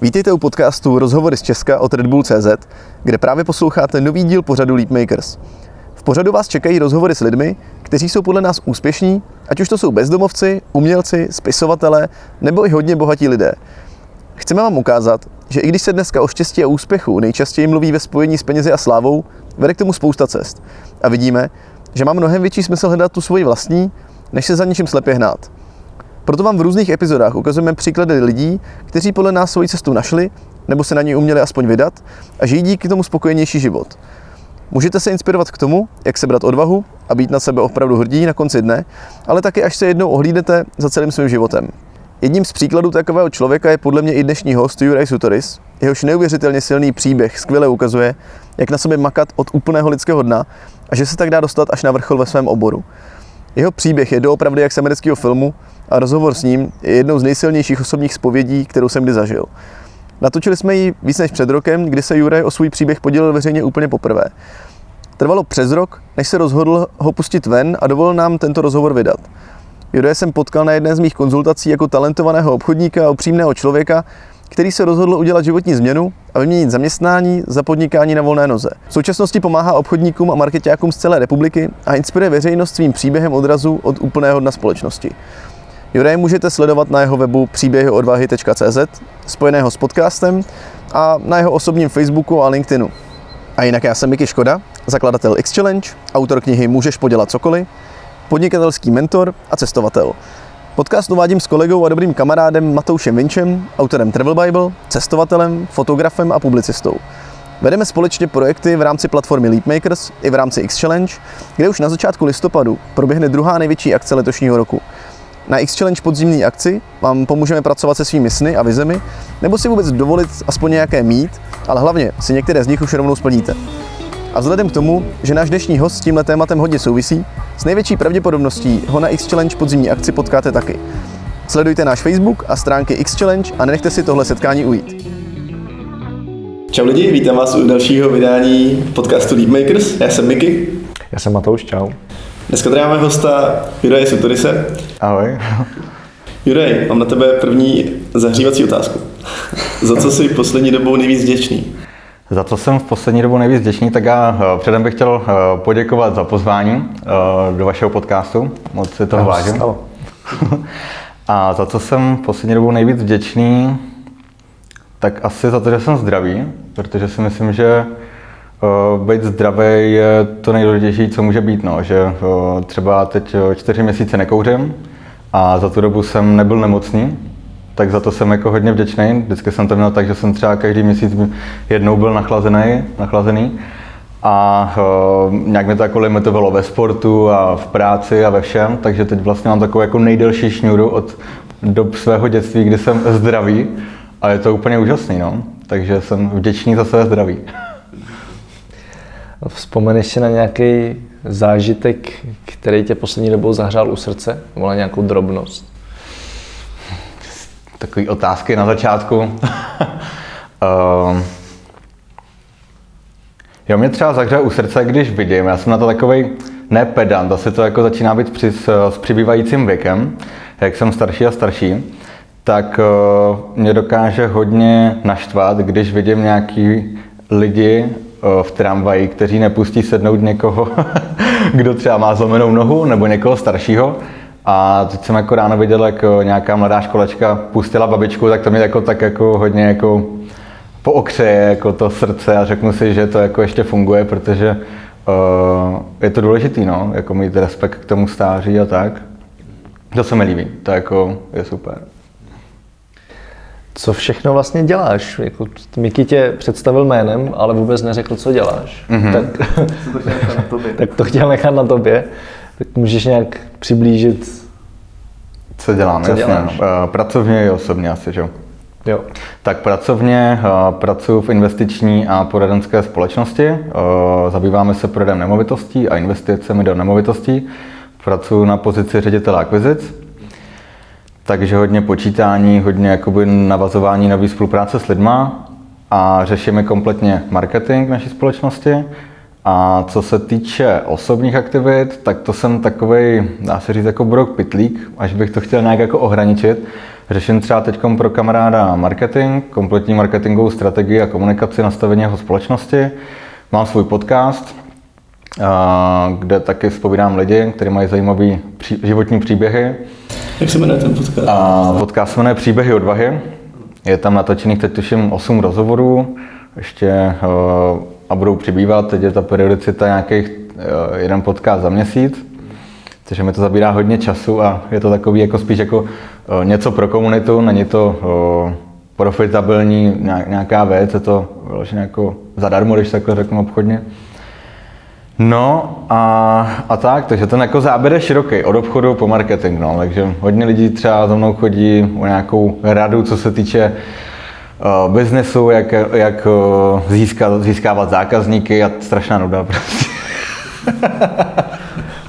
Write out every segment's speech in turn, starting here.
Vítejte u podcastu Rozhovory z Česka od Red Bull CZ, kde právě posloucháte nový díl pořadu Leapmakers. V pořadu vás čekají rozhovory s lidmi, kteří jsou podle nás úspěšní, ať už to jsou bezdomovci, umělci, spisovatelé nebo i hodně bohatí lidé. Chceme vám ukázat, že i když se dneska o štěstí a úspěchu nejčastěji mluví ve spojení s penězi a slávou, vede k tomu spousta cest. A vidíme, že má mnohem větší smysl hledat tu svoji vlastní, než se za něčím slepě hnát. Proto vám v různých epizodách ukazujeme příklady lidí, kteří podle nás svoji cestu našli, nebo se na ní uměli aspoň vydat a žijí díky tomu spokojenější život. Můžete se inspirovat k tomu, jak sebrat odvahu a být na sebe opravdu hrdí na konci dne, ale taky až se jednou ohlídnete za celým svým životem. Jedním z příkladů takového člověka je podle mě i dnešní host Juraj Sutoris. Jehož neuvěřitelně silný příběh skvěle ukazuje, jak na sobě makat od úplného lidského dna a že se tak dá dostat až na vrchol ve svém oboru. Jeho příběh je doopravdy jak z amerického filmu a rozhovor s ním je jednou z nejsilnějších osobních zpovědí, kterou jsem kdy zažil. Natočili jsme ji víc než před rokem, kdy se Juraj o svůj příběh podělil veřejně úplně poprvé. Trvalo přes rok, než se rozhodl ho pustit ven a dovolil nám tento rozhovor vydat. Juraj jsem potkal na jedné z mých konzultací jako talentovaného obchodníka a upřímného člověka, který se rozhodl udělat životní změnu a vyměnit zaměstnání za podnikání na volné noze. V současnosti pomáhá obchodníkům a marketákům z celé republiky a inspiruje veřejnost svým příběhem odrazu od úplného dna společnosti. Juraj můžete sledovat na jeho webu příběhyodvahy.cz, spojeného s podcastem a na jeho osobním Facebooku a LinkedInu. A jinak já jsem Miky Škoda, zakladatel X-Challenge, autor knihy Můžeš podělat cokoliv, podnikatelský mentor a cestovatel. Podcast uvádím s kolegou a dobrým kamarádem Matoušem Vinčem, autorem Travel Bible, cestovatelem, fotografem a publicistou. Vedeme společně projekty v rámci platformy Leapmakers i v rámci X-Challenge, kde už na začátku listopadu proběhne druhá největší akce letošního roku. Na X-Challenge podzimní akci vám pomůžeme pracovat se svými sny a vizemi, nebo si vůbec dovolit aspoň nějaké mít, ale hlavně si některé z nich už rovnou splníte. A vzhledem k tomu, že náš dnešní host s tímhle tématem hodně souvisí, s největší pravděpodobností ho na X-Challenge podzimní akci potkáte taky. Sledujte náš Facebook a stránky X-Challenge a nenechte si tohle setkání ujít. Čau lidi, vítám vás u dalšího vydání podcastu Leapmakers. Já jsem Miky. Já jsem Matouš, čau. Dneska tady máme hosta Juraje Sutorise. Ahoj. Juraj, mám na tebe první zahřívací otázku. Za co jsi poslední dobou nejvíc vděčný? Za co jsem v poslední dobou nejvíc vděčný, tak já eh, předem bych chtěl eh, poděkovat za pozvání eh, do vašeho podcastu. Moc si toho vážím. A za co jsem v poslední dobou nejvíc vděčný, tak asi za to, že jsem zdravý, protože si myslím, že být zdravý je to nejdůležitější, co může být. No. Že třeba teď čtyři měsíce nekouřím a za tu dobu jsem nebyl nemocný, tak za to jsem jako hodně vděčný. Vždycky jsem to měl tak, že jsem třeba každý měsíc jednou byl nachlazený, nachlazený a uh, nějak mi to jako limitovalo ve sportu a v práci a ve všem, takže teď vlastně mám takovou jako nejdelší šňůru od dob svého dětství, kdy jsem zdravý a je to úplně úžasný, no. Takže jsem vděčný za své zdraví. Vzpomeneš si na nějaký zážitek, který tě poslední dobou zahřál u srdce? Nebo na nějakou drobnost? Takové otázky na začátku. uh, jo, mě třeba zahřeje u srdce, když vidím, já jsem na to takový ne pedant, asi to jako začíná být při, s přibývajícím věkem, jak jsem starší a starší, tak uh, mě dokáže hodně naštvat, když vidím nějaký lidi v tramvaji, kteří nepustí sednout někoho, kdo třeba má zlomenou nohu, nebo někoho staršího, a teď jsem jako ráno viděl, jak eh, nějaká mladá školečka pustila babičku, tak to mě jako tak jako hodně jako pookřeje jako to srdce a řeknu si, že to jako ještě funguje, protože uh, je to důležitý, no, jako mít respekt k tomu stáří a tak. To se mi líbí, to jako je super. Co všechno vlastně děláš? Jako, Miky tě představil jménem, ale vůbec neřekl, co děláš. Mm-hmm. Tak, to tak to chtěl nechat na tobě. Tak můžeš nějak přiblížit, co dělám, co jasně. Děláš? Eh, pracovně i osobně asi, že jo? Tak pracovně uh, pracuji v investiční a poradenské společnosti. Uh, zabýváme se prodejem nemovitostí a investicemi do nemovitostí. Pracuji na pozici ředitele akvizic, takže hodně počítání, hodně jakoby navazování nový spolupráce s lidma a řešíme kompletně marketing naší společnosti a co se týče osobních aktivit, tak to jsem takový, dá se říct, jako brok pitlík, až bych to chtěl nějak jako ohraničit, Řeším třeba teď pro kamaráda marketing, kompletní marketingovou strategii a komunikaci nastavení jeho společnosti. Mám svůj podcast, kde taky spovídám lidi, kteří mají zajímavé životní příběhy. Jak se jmenuje ten podcast? A podcast se jmenuje Příběhy odvahy. Je tam natočených teď tuším 8 rozhovorů, ještě a budou přibývat. Teď je ta periodicita nějakých jeden podcast za měsíc. Takže mi to zabírá hodně času a je to takový jako spíš jako něco pro komunitu, není to profitabilní nějaká věc, je to vlastně jako zadarmo, když takhle řeknu obchodně. No a, a tak, takže ten jako záběr je široký, od obchodu po marketing, no, takže hodně lidí třeba za mnou chodí o nějakou radu, co se týče uh, biznesu, jak, jak uh, získat, získávat zákazníky a strašná nuda prostě.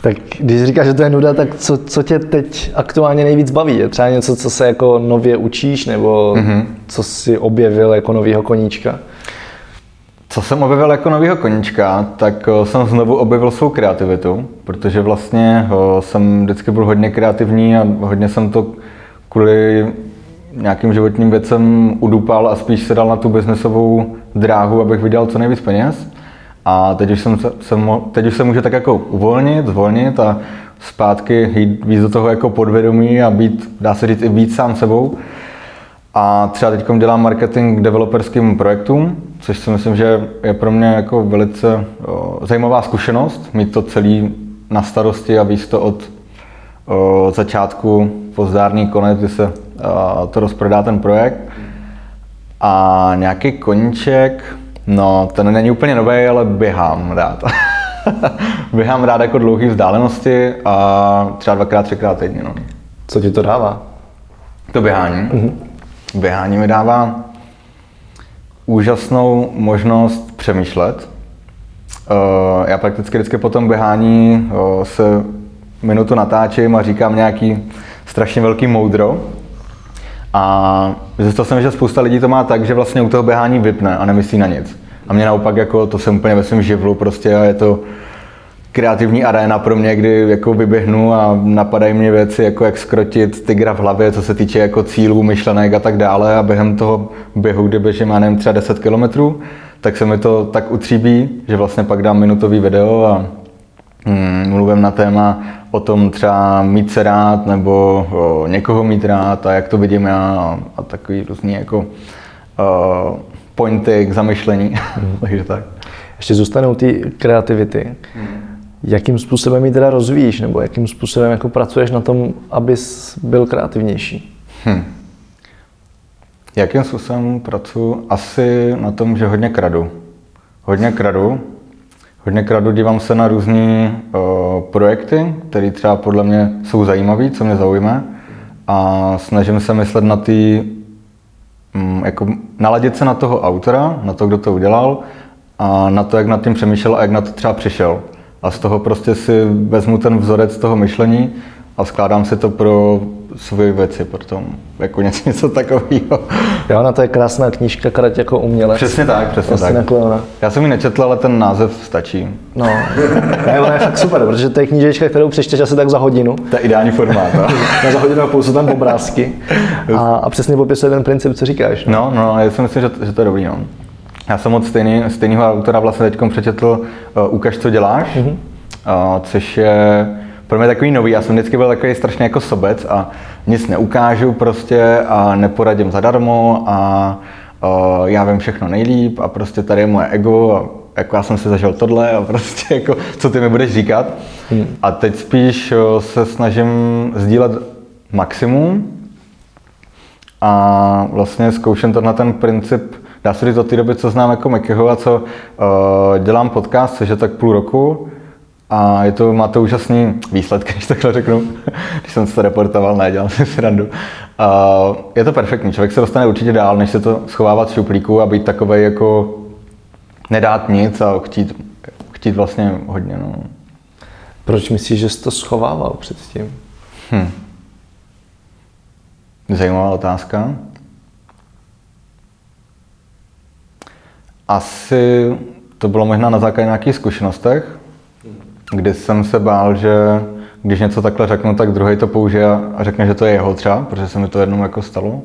tak když říkáš, že to je nuda, tak co, co tě teď aktuálně nejvíc baví? Je třeba něco, co se jako nově učíš, nebo mm-hmm. co jsi objevil jako novýho koníčka? Co jsem objevil jako novýho koníčka, tak eh, jsem znovu objevil svou kreativitu, protože vlastně eh, jsem vždycky byl hodně kreativní a hodně jsem to kvůli nějakým životním věcem udupal a spíš se dal na tu biznesovou dráhu, abych vydělal co nejvíc peněz. A teď už, jsem, jsem, teď už se může tak jako uvolnit, zvolnit a zpátky jít víc do toho jako podvědomí a být, dá se říct, i víc sám sebou. A třeba teď dělám marketing developerským projektům, což si myslím, že je pro mě jako velice o, zajímavá zkušenost, mít to celý na starosti a víc to od o, začátku po zdárný konec, kdy se o, to rozprodá ten projekt. A nějaký koníček, no ten není úplně nový, ale běhám rád. běhám rád jako dlouhé vzdálenosti a třeba dvakrát, třikrát týdně. No. Co ti to dává? To běhání? Mm-hmm. Běhání mi dává úžasnou možnost přemýšlet. Eh, já prakticky vždycky po tom běhání eh, se minutu natáčím a říkám nějaký strašně velký moudro. A zjistil jsem, že spousta lidí to má tak, že vlastně u toho běhání vypne a nemyslí na nic. A mě naopak jako to jsem úplně ve svém živlu prostě a je to kreativní aréna pro mě, kdy jako vyběhnu a napadají mě věci, jako jak skrotit tygra v hlavě, co se týče jako cílů, myšlenek a tak dále a během toho běhu, kdy běžím, já nevím, třeba 10 kilometrů, tak se mi to tak utříbí, že vlastně pak dám minutový video a mm, mluvím na téma o tom třeba mít se rád nebo o, někoho mít rád a jak to vidím já a, a takový různý jako o, pointy k zamyšlení. Mm. Takže tak. Ještě zůstanou ty kreativity. Mm jakým způsobem ji teda rozvíjíš, nebo jakým způsobem jako pracuješ na tom, abys byl kreativnější? Hmm. Jakým způsobem pracuji? Asi na tom, že hodně kradu. Hodně kradu. Hodně kradu dívám se na různé uh, projekty, které třeba podle mě jsou zajímavé, co mě zaujme. A snažím se myslet na ty, um, jako naladit se na toho autora, na to, kdo to udělal, a na to, jak nad tím přemýšlel a jak na to třeba přišel a z toho prostě si vezmu ten vzorec toho myšlení a skládám si to pro svoje věci potom, jako něco, něco takového. Jo, na to je krásná knížka, Karať jako umělec. Přesně tak, přesně tak. Jako ona. Já jsem ji nečetl, ale ten název stačí. No, ne, ona je fakt super, protože to je knížečka, kterou přečteš asi tak za hodinu. To je ideální formát. No? na za hodinu a půl jsou tam obrázky a, a přesně popisuje ten princip, co říkáš. No, no, no já si myslím, že, že to je dobrý. No. Já jsem od stejný, stejného autora vlastně teď přečetl uh, Ukaž, co děláš, mm-hmm. uh, což je pro mě takový nový. Já jsem vždycky byl takový strašně jako sobec a nic neukážu prostě a neporadím zadarmo a uh, já vím všechno nejlíp a prostě tady je moje ego a jako já jsem si zažil tohle a prostě jako, co ty mi budeš říkat. Hmm. A teď spíš uh, se snažím sdílet maximum a vlastně zkouším to na ten princip dá se říct od té doby, co znám jako Mekyho a co uh, dělám podcast, což je tak půl roku. A je to, má to úžasný výsledky, když takhle řeknu, když jsem se to reportoval, ne, dělám si srandu. Uh, je to perfektní, člověk se dostane určitě dál, než se to schovávat v šuplíku a být takový jako nedát nic a chtít, chtít vlastně hodně. No. Proč myslíš, že jsi to schovával předtím? Hm. Zajímavá otázka. Asi to bylo možná na základě nějakých zkušenostech, kdy jsem se bál, že když něco takhle řeknu, tak druhý to použije a řekne, že to je jeho třeba, protože se mi to jednou jako stalo uh,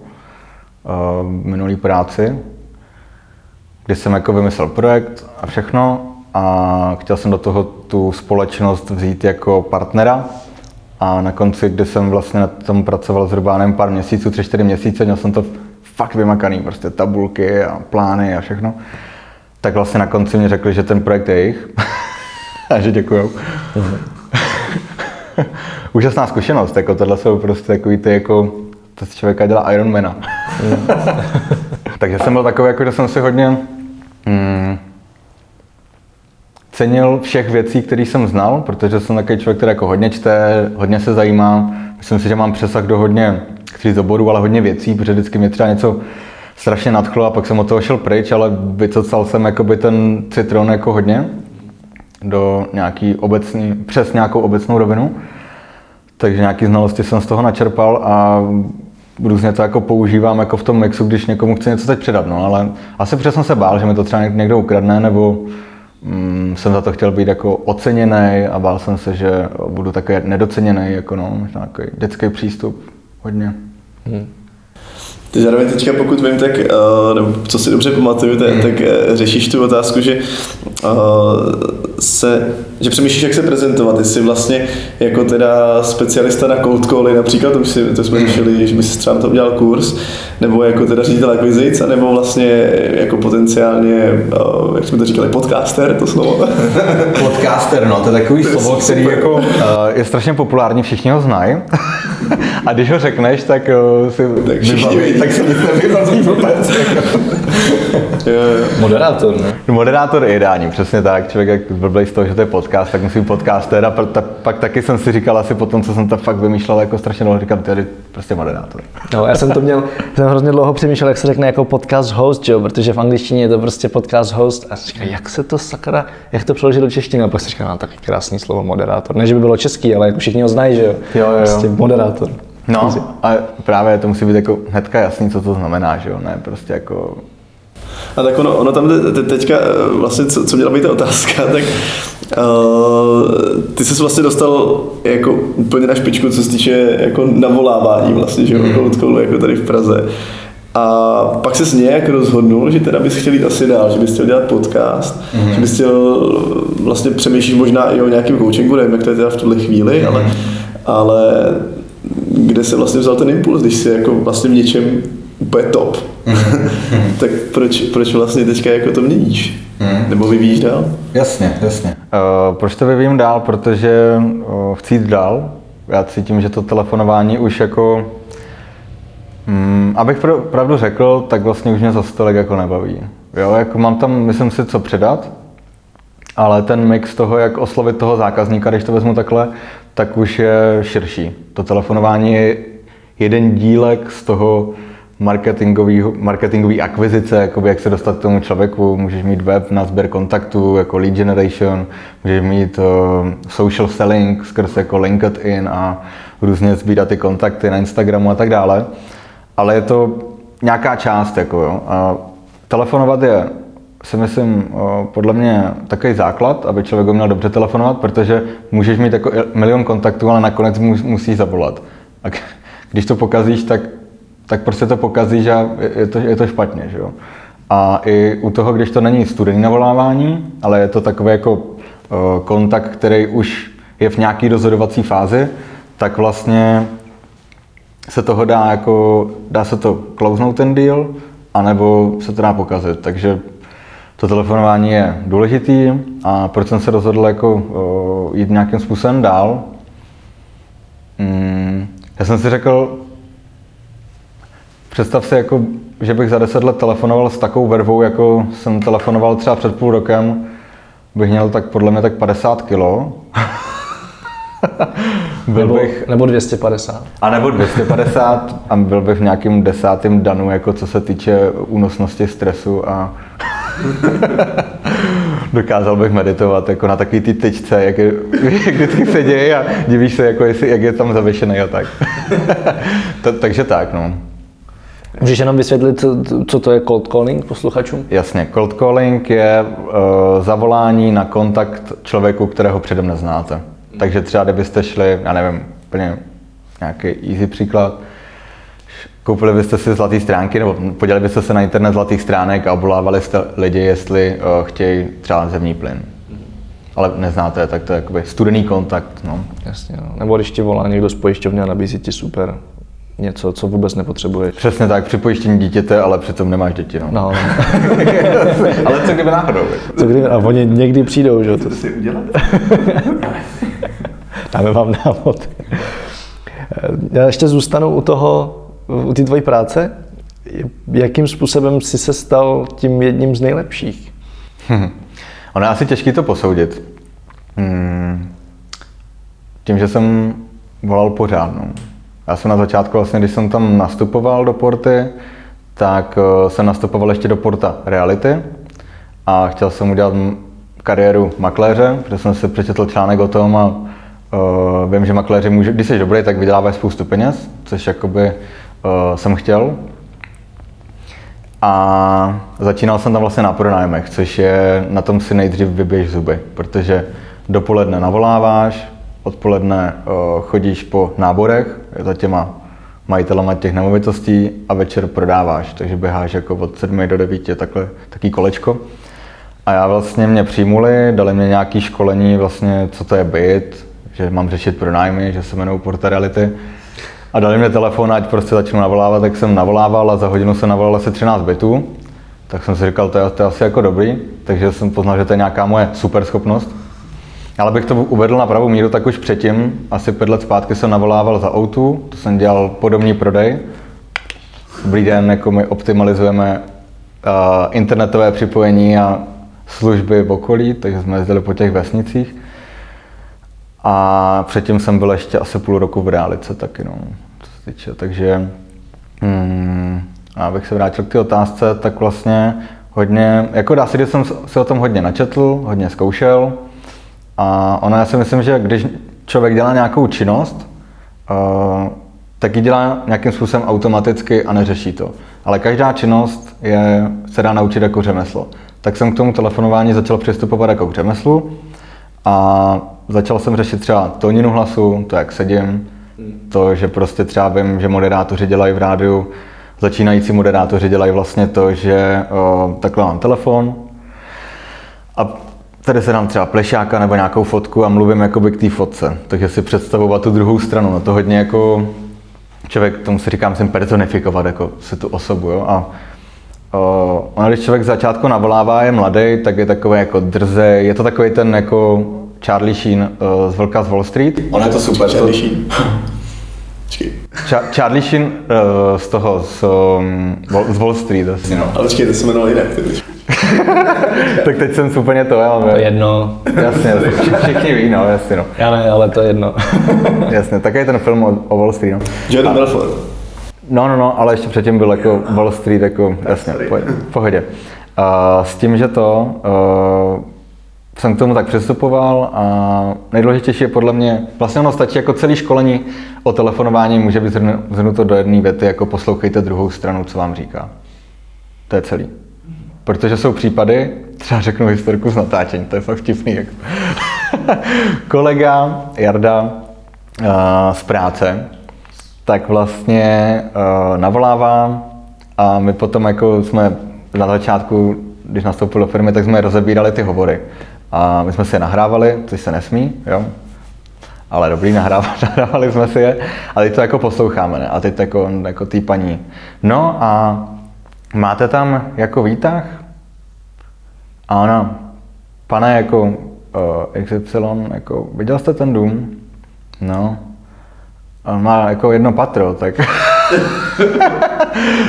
minulý práci, kdy jsem jako vymyslel projekt a všechno a chtěl jsem do toho tu společnost vzít jako partnera a na konci, kdy jsem vlastně na tom pracoval zhruba nevím, pár měsíců, tři, čtyři měsíce, měl jsem to fakt vymakaný, prostě tabulky a plány a všechno, tak vlastně na konci mi řekli, že ten projekt je jejich a že děkujou. Mm-hmm. Úžasná zkušenost, jako tohle jsou prostě takový ty jako, to z člověka dělá Ironmana. Mm. Takže jsem byl takový, jako, že jsem si hodně mm, cenil všech věcí, které jsem znal, protože jsem takový člověk, který jako hodně čte, hodně se zajímá. Myslím si, že mám přesah do hodně, chci z oboru, ale hodně věcí, protože vždycky mě třeba něco strašně nadchlo a pak jsem od toho šel pryč, ale vycocal jsem jakoby ten citron jako hodně do nějaký obecný, přes nějakou obecnou rovinu. Takže nějaké znalosti jsem z toho načerpal a různě to jako používám jako v tom mixu, když někomu chci něco teď předat, no, ale asi protože jsem se bál, že mi to třeba někdo ukradne, nebo mm, jsem za to chtěl být jako oceněný a bál jsem se, že budu také nedoceněný, jako no, možná dětský přístup hodně. Hmm. Ty zároveň teďka, pokud vím, tak, uh, nebo co si dobře pamatuju, tak, mm. tak uh, řešíš tu otázku, že uh, se, že přemýšlíš, jak se prezentovat. Jsi vlastně jako teda specialista na cold cally, například, to, si, to jsme řešili, že bys třeba to udělal kurz, nebo jako teda ředitel akvizic, nebo vlastně jako potenciálně, jak jsme to říkali, podcaster, to slovo. podcaster, no, to je takový to slovo, který super. jako, je strašně populární, všichni ho znají. A když ho řekneš, tak si tak tak se nic nevybaví vůbec. Moderátor, ne? Moderátor je ideální, přesně tak. Člověk jak blbej z toho, že to je podcast, tak musím podcaster a pak taky jsem si říkal asi po tom, co jsem to fakt vymýšlel jako strašně dlouho, říkám, tady prostě moderátor. No, já jsem to měl, jsem hrozně dlouho přemýšlel, jak se řekne jako podcast host, jo, protože v angličtině je to prostě podcast host a říkám, jak se to sakra, jak to přeložit do češtiny a pak si říkám, no, takový krásný slovo moderátor. Ne, že by bylo český, ale jako všichni ho znají, že jo. Jo, jo, Prostě moderátor. No, a právě to musí být jako hnedka jasný, co to znamená, že jo, ne prostě jako a tak ono, ono tam teďka, eh, vlastně, co, co měla být ta otázka, tak uh, ty jsi vlastně dostal jako úplně na špičku, co se týče jako navolávání vlastně, že jo, mm. jako tady v Praze. A pak se nějak rozhodnul, že teda bys chtěl jít asi dál, že bys chtěl dělat podcast, mm. že bys chtěl vlastně přemýšlet možná i o nějakém coachingu, nevím, jak to je teda v tuhle chvíli, mm. ale, ale kde se vlastně vzal ten impuls, když jsi jako vlastně v něčem úplně top, mm. tak proč, proč vlastně teďka jako to měníš? Mm. Nebo vyvíjíš dál? Jasně, jasně. Uh, proč to vyvím dál? Protože uh, chci jít dál. Já cítím, že to telefonování už jako Hmm, abych pravdu řekl, tak vlastně už mě za stolek jako nebaví. Jo, jako mám tam, myslím si, co předat, ale ten mix toho, jak oslovit toho zákazníka, když to vezmu takhle, tak už je širší. To telefonování je jeden dílek z toho marketingový akvizice, jakoby jak se dostat k tomu člověku. Můžeš mít web na sběr kontaktů, jako lead generation, můžeš mít uh, social selling skrz jako LinkedIn a různě sbírat ty kontakty na Instagramu a tak dále ale je to nějaká část. Jako jo. A telefonovat je, si myslím, podle mě takový základ, aby člověk měl dobře telefonovat, protože můžeš mít jako milion kontaktů, ale nakonec musíš zavolat. A když to pokazíš, tak, tak prostě to pokazíš a je to, je to špatně. Že jo? A i u toho, když to není studený navolávání, ale je to takový jako kontakt, který už je v nějaký rozhodovací fázi, tak vlastně se toho dá jako, dá se to klouznout ten deal, anebo se to dá pokazit. Takže to telefonování je důležitý a proč jsem se rozhodl jako uh, jít nějakým způsobem dál. Mm, já jsem si řekl, představ si, jako, že bych za deset let telefonoval s takovou vervou, jako jsem telefonoval třeba před půl rokem, bych měl tak podle mě tak 50 kilo. byl nebo, bych, nebo 250. A nebo 250 a byl bych v nějakým desátém danu, jako co se týče únosnosti stresu a dokázal bych meditovat jako na takový ty tyčce, jak, je, jak vždycky se děje a divíš se, jako jestli, jak je tam zavěšený a tak. to, takže tak, no. Můžeš jenom vysvětlit, co to je cold calling posluchačům? Jasně, cold calling je uh, zavolání na kontakt člověku, kterého předem neznáte. Takže třeba kdybyste šli, já nevím, úplně nějaký easy příklad, koupili byste si zlaté stránky, nebo podělili byste se na internet zlatých stránek a obvolávali jste lidi, jestli uh, chtějí třeba zemní plyn. Ale neznáte, tak to je jakoby studený kontakt. No. Jasně, no. Nebo když ti volá někdo z pojišťovny a nabízí ti super něco, co vůbec nepotřebuješ. Přesně tak, při pojištění dítěte, ale přitom nemáš děti. No. No, ale co kdyby náhodou? Co kdy, a oni někdy přijdou, že jo? To si udělat? dáme vám návod. Já ještě zůstanu u toho, u té tvojí práce. Jakým způsobem jsi se stal tím jedním z nejlepších? Ono je asi těžké to posoudit. Hmm. Tím, že jsem volal pořád. No. Já jsem na začátku, vlastně, když jsem tam nastupoval do porty, tak uh, jsem nastupoval ještě do porta reality a chtěl jsem udělat kariéru makléře, protože jsem si přečetl článek o tom a uh, vím, že makléři může, když jsi dobrý, tak vydělávají spoustu peněz, což jakoby jsem chtěl. A začínal jsem tam vlastně na pronájmech, což je, na tom si nejdřív vybiješ zuby, protože dopoledne navoláváš, odpoledne uh, chodíš po náborech za těma majitelama těch nemovitostí a večer prodáváš, takže běháš jako od 7 do 9, takhle, taký kolečko. A já vlastně mě přijmuli, dali mě nějaké školení, vlastně, co to je byt, že mám řešit pronájmy, že se jmenují Porta Reality. A dali mě telefon, ať prostě začnu navolávat, tak jsem navolával a za hodinu se navolalo asi 13 bytů. Tak jsem si říkal, to je, to je asi jako dobrý, takže jsem poznal, že to je nějaká moje super schopnost. Ale bych to uvedl na pravou míru, tak už předtím, asi pět let zpátky jsem navolával za Outu, to jsem dělal podobný prodej. Dobrý den, jako my optimalizujeme uh, internetové připojení a služby v okolí, takže jsme jezdili po těch vesnicích. A předtím jsem byl ještě asi půl roku v realice taky, no, týče. Takže hmm, abych se vrátil k té otázce, tak vlastně hodně, jako dá se, že jsem si o tom hodně načetl, hodně zkoušel, a ono, já si myslím, že když člověk dělá nějakou činnost, uh, tak ji dělá nějakým způsobem automaticky a neřeší to. Ale každá činnost je, se dá naučit jako řemeslo. Tak jsem k tomu telefonování začal přistupovat jako k řemeslu a začal jsem řešit třeba tóninu hlasu, to jak sedím, to, že prostě třeba vím, že moderátoři dělají v rádiu, začínající moderátoři dělají vlastně to, že uh, takhle mám telefon a tady se dám třeba plešáka nebo nějakou fotku a mluvím jakoby k té fotce. Takže si představovat tu druhou stranu. No to hodně jako člověk, tomu si říkám, musím personifikovat jako si tu osobu. Jo? A uh, ono, když člověk začátku navolává, je mladý, tak je takový jako drze, je to takový ten jako Charlie Sheen uh, z Vlka z Wall Street. On je to super, Charlie Sheen. Cha- Charlie Sheen uh, z toho, z, um, z Wall Street asi. No. Ale počkej, to se jmenoval jinak. tak teď jsem úplně to, ale... To jedno. Jasně, jasně. všichni ví, no, jasně, no. Já ne, ale to je jedno. jasně, je ten film o, o Wall Street, no. Jordan Belfort. No, no, no, ale ještě předtím byl jako Wall Street, jako, jasně, v pohodě. Uh, s tím, že to, uh, jsem k tomu tak přistupoval a nejdůležitější je podle mě, vlastně ono stačí jako celý školení o telefonování může být zhrnuto do jedné věty, jako poslouchejte druhou stranu, co vám říká. To je celý. Protože jsou případy, třeba řeknu historku z natáčení, to je fakt vtipný. Jako. Kolega Jarda uh, z práce, tak vlastně uh, navolává a my potom jako jsme na začátku, když nastoupil do firmy, tak jsme rozebírali ty hovory. A my jsme si je nahrávali, což se nesmí, jo. Ale dobrý, nahrávali, nahrávali jsme si je. A teď to jako posloucháme, ne? A teď jako, jako tý paní. No a máte tam jako výtah? A ona, pane, jako uh, eh, XY, jako, viděl jste ten dům? No. On má jako jedno patro, tak...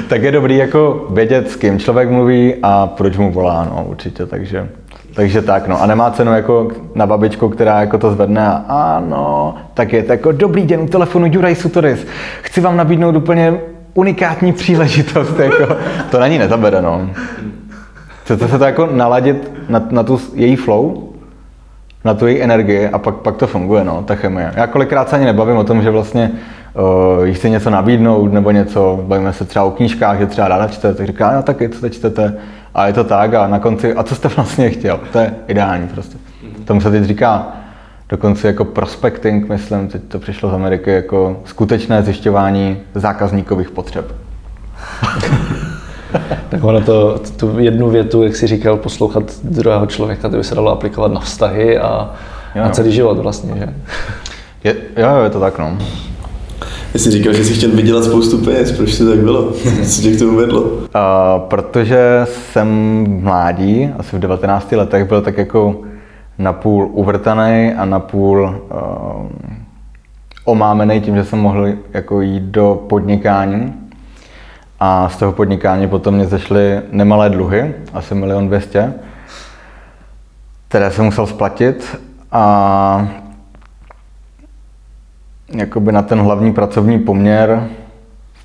tak je dobrý jako vědět, s kým člověk mluví a proč mu volá, no, určitě, takže... Takže tak, no a nemá cenu jako na babičku, která jako to zvedne a ano, tak je to jako dobrý den u telefonu Juraj Sutoris. Chci vám nabídnout úplně unikátní příležitost, jako, to není nezabere, no. Chcete se to jako naladit na, na tu její flow, na tu její energii a pak, pak to funguje, no, ta chemie. Já kolikrát se ani nebavím o tom, že vlastně uh, jí něco nabídnout nebo něco, bavíme se třeba o knížkách, že třeba ráda čte, tak říká, no taky, co teď čtete, a je to tak a na konci, a co jste vlastně chtěl, to je ideální prostě. Tomu se teď říká dokonce jako prospecting, myslím, teď to přišlo z Ameriky, jako skutečné zjišťování zákazníkových potřeb. tak ono to, tu jednu větu, jak jsi říkal, poslouchat druhého člověka, to by se dalo aplikovat na vztahy a jo. na celý život vlastně, že? Je, jo, je to tak, no. Já jsi říkal, že jsi chtěl vydělat spoustu peněz, proč to tak bylo? Co tě k tomu vedlo? Uh, protože jsem mládí, asi v 19 letech, byl tak jako napůl uvrtaný a napůl uh, omámený tím, že jsem mohl jako jít do podnikání. A z toho podnikání potom mě zašly nemalé dluhy, asi milion dvěstě, které jsem musel splatit. A jakoby na ten hlavní pracovní poměr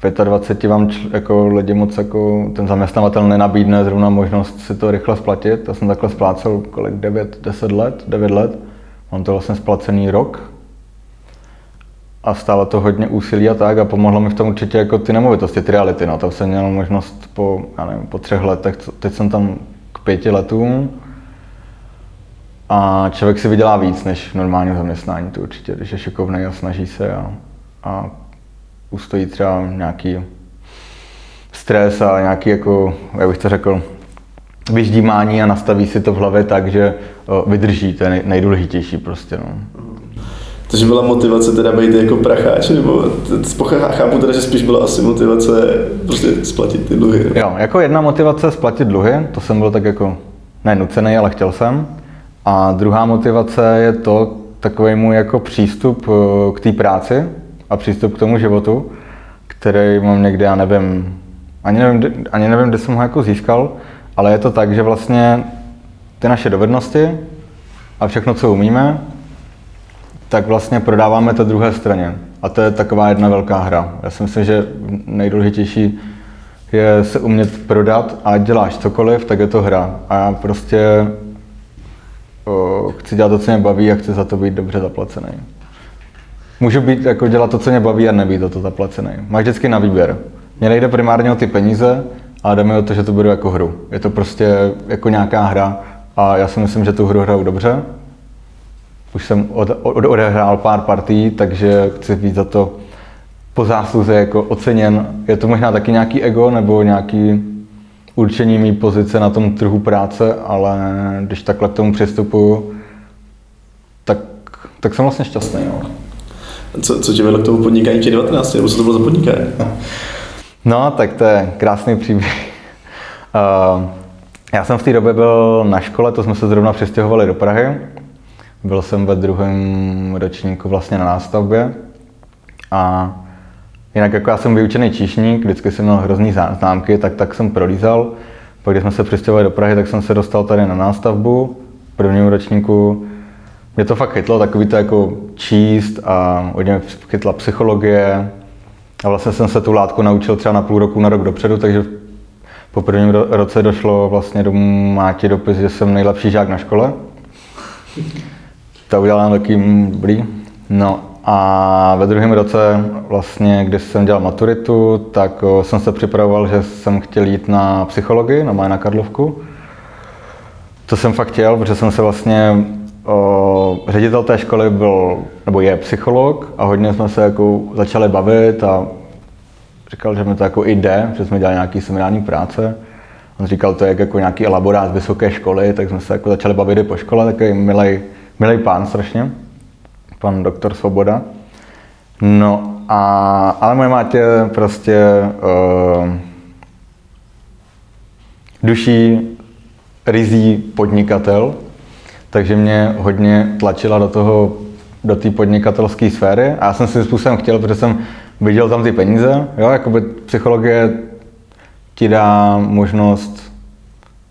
v 25 vám čl, jako lidi moc jako ten zaměstnavatel nenabídne zrovna možnost si to rychle splatit. Já jsem takhle splácel kolik 9, 10 let, 9 let. Mám to vlastně splacený rok. A stálo to hodně úsilí a tak a pomohlo mi v tom určitě jako ty nemovitosti, ty reality. No. Tam jsem měl možnost po, já nevím, po třech letech, teď jsem tam k pěti letům, a člověk si vydělá víc než v normálním zaměstnání, to určitě, když je šikovný a snaží se a, a ustojí třeba nějaký stres a nějaký, jako, jak bych to řekl, vyždímání a nastaví si to v hlavě tak, že vydrží, to je nejdůležitější prostě. No. Takže byla motivace teda být jako pracháč, nebo chápu teda, že spíš byla asi motivace prostě splatit ty dluhy. Jo, jako jedna motivace splatit dluhy, to jsem byl tak jako nenucený, ale chtěl jsem. A druhá motivace je to takový můj jako přístup eh, k té práci a přístup k tomu životu, který mám někde, já nevím, ani nevím, ani nevím, kde jsem ho jako získal, ale je to tak, že vlastně ty naše dovednosti a všechno, co umíme, tak vlastně prodáváme to druhé straně. A to je taková jedna velká hra. Já si myslím, že nejdůležitější je se umět prodat a děláš cokoliv, tak je to hra. A já prostě chci dělat to, co mě baví a chci za to být dobře zaplacený. Můžu být, jako dělat to, co mě baví a nebýt to zaplacený. Máš vždycky na výběr. Mně nejde primárně o ty peníze, ale jde mi o to, že to beru jako hru. Je to prostě jako nějaká hra a já si myslím, že tu hru hraju dobře. Už jsem od, od, odehrál pár partí, takže chci být za to po zásluze jako oceněn. Je to možná taky nějaký ego nebo nějaký určení mý pozice na tom trhu práce, ale když takhle k tomu přistupuju, tak, tak jsem vlastně šťastný. Jo. Co, co tě vedlo k tomu podnikání těch 19, nebo co to bylo za podnikání? No, tak to je krásný příběh. Uh, já jsem v té době byl na škole, to jsme se zrovna přestěhovali do Prahy. Byl jsem ve druhém ročníku vlastně na nástavbě a Jinak jako já jsem vyučený číšník, vždycky jsem měl hrozný známky, tak, tak jsem prolízal. Pak když jsme se přistěhovali do Prahy, tak jsem se dostal tady na nástavbu v prvním ročníku. Mě to fakt chytlo, takový to jako číst a hodně chytla psychologie. A vlastně jsem se tu látku naučil třeba na půl roku, na rok dopředu, takže po prvním roce došlo vlastně do máti dopis, že jsem nejlepší žák na škole. To udělal taky dobrý. No a ve druhém roce, vlastně, když jsem dělal maturitu, tak jsem se připravoval, že jsem chtěl jít na psychologii, na na Karlovku. To jsem fakt chtěl, protože jsem se vlastně o, ředitel té školy byl, nebo je psycholog a hodně jsme se jako začali bavit a říkal, že mi to jako jde, že jsme dělali nějaký seminární práce. On říkal, to je jako nějaký elaborát vysoké školy, tak jsme se jako začali bavit i po škole, takový milý, milý pán strašně pan doktor Svoboda. No a, ale moje mátě prostě uh, duší rizí podnikatel, takže mě hodně tlačila do toho, do té podnikatelské sféry a já jsem si způsobem chtěl, protože jsem viděl tam ty peníze, jo, jakoby psychologie ti dá možnost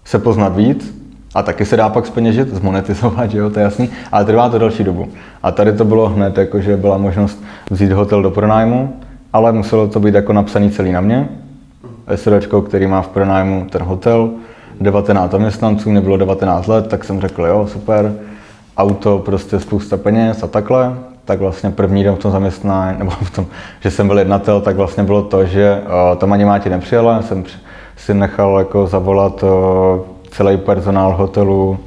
se poznat víc, a taky se dá pak zpeněžit, zmonetizovat, že jo, to je jasný, ale trvá to další dobu. A tady to bylo hned, jako že byla možnost vzít hotel do pronájmu, ale muselo to být jako napsaný celý na mě. SROčko, který má v pronájmu ten hotel, 19 zaměstnanců, nebylo 19 let, tak jsem řekl, jo, super, auto, prostě spousta peněz a takhle. Tak vlastně první den v tom zaměstnání, nebo v tom, že jsem byl jednatel, tak vlastně bylo to, že uh, tam ani máti nepřijela, jsem si nechal jako zavolat uh, celý personál hotelu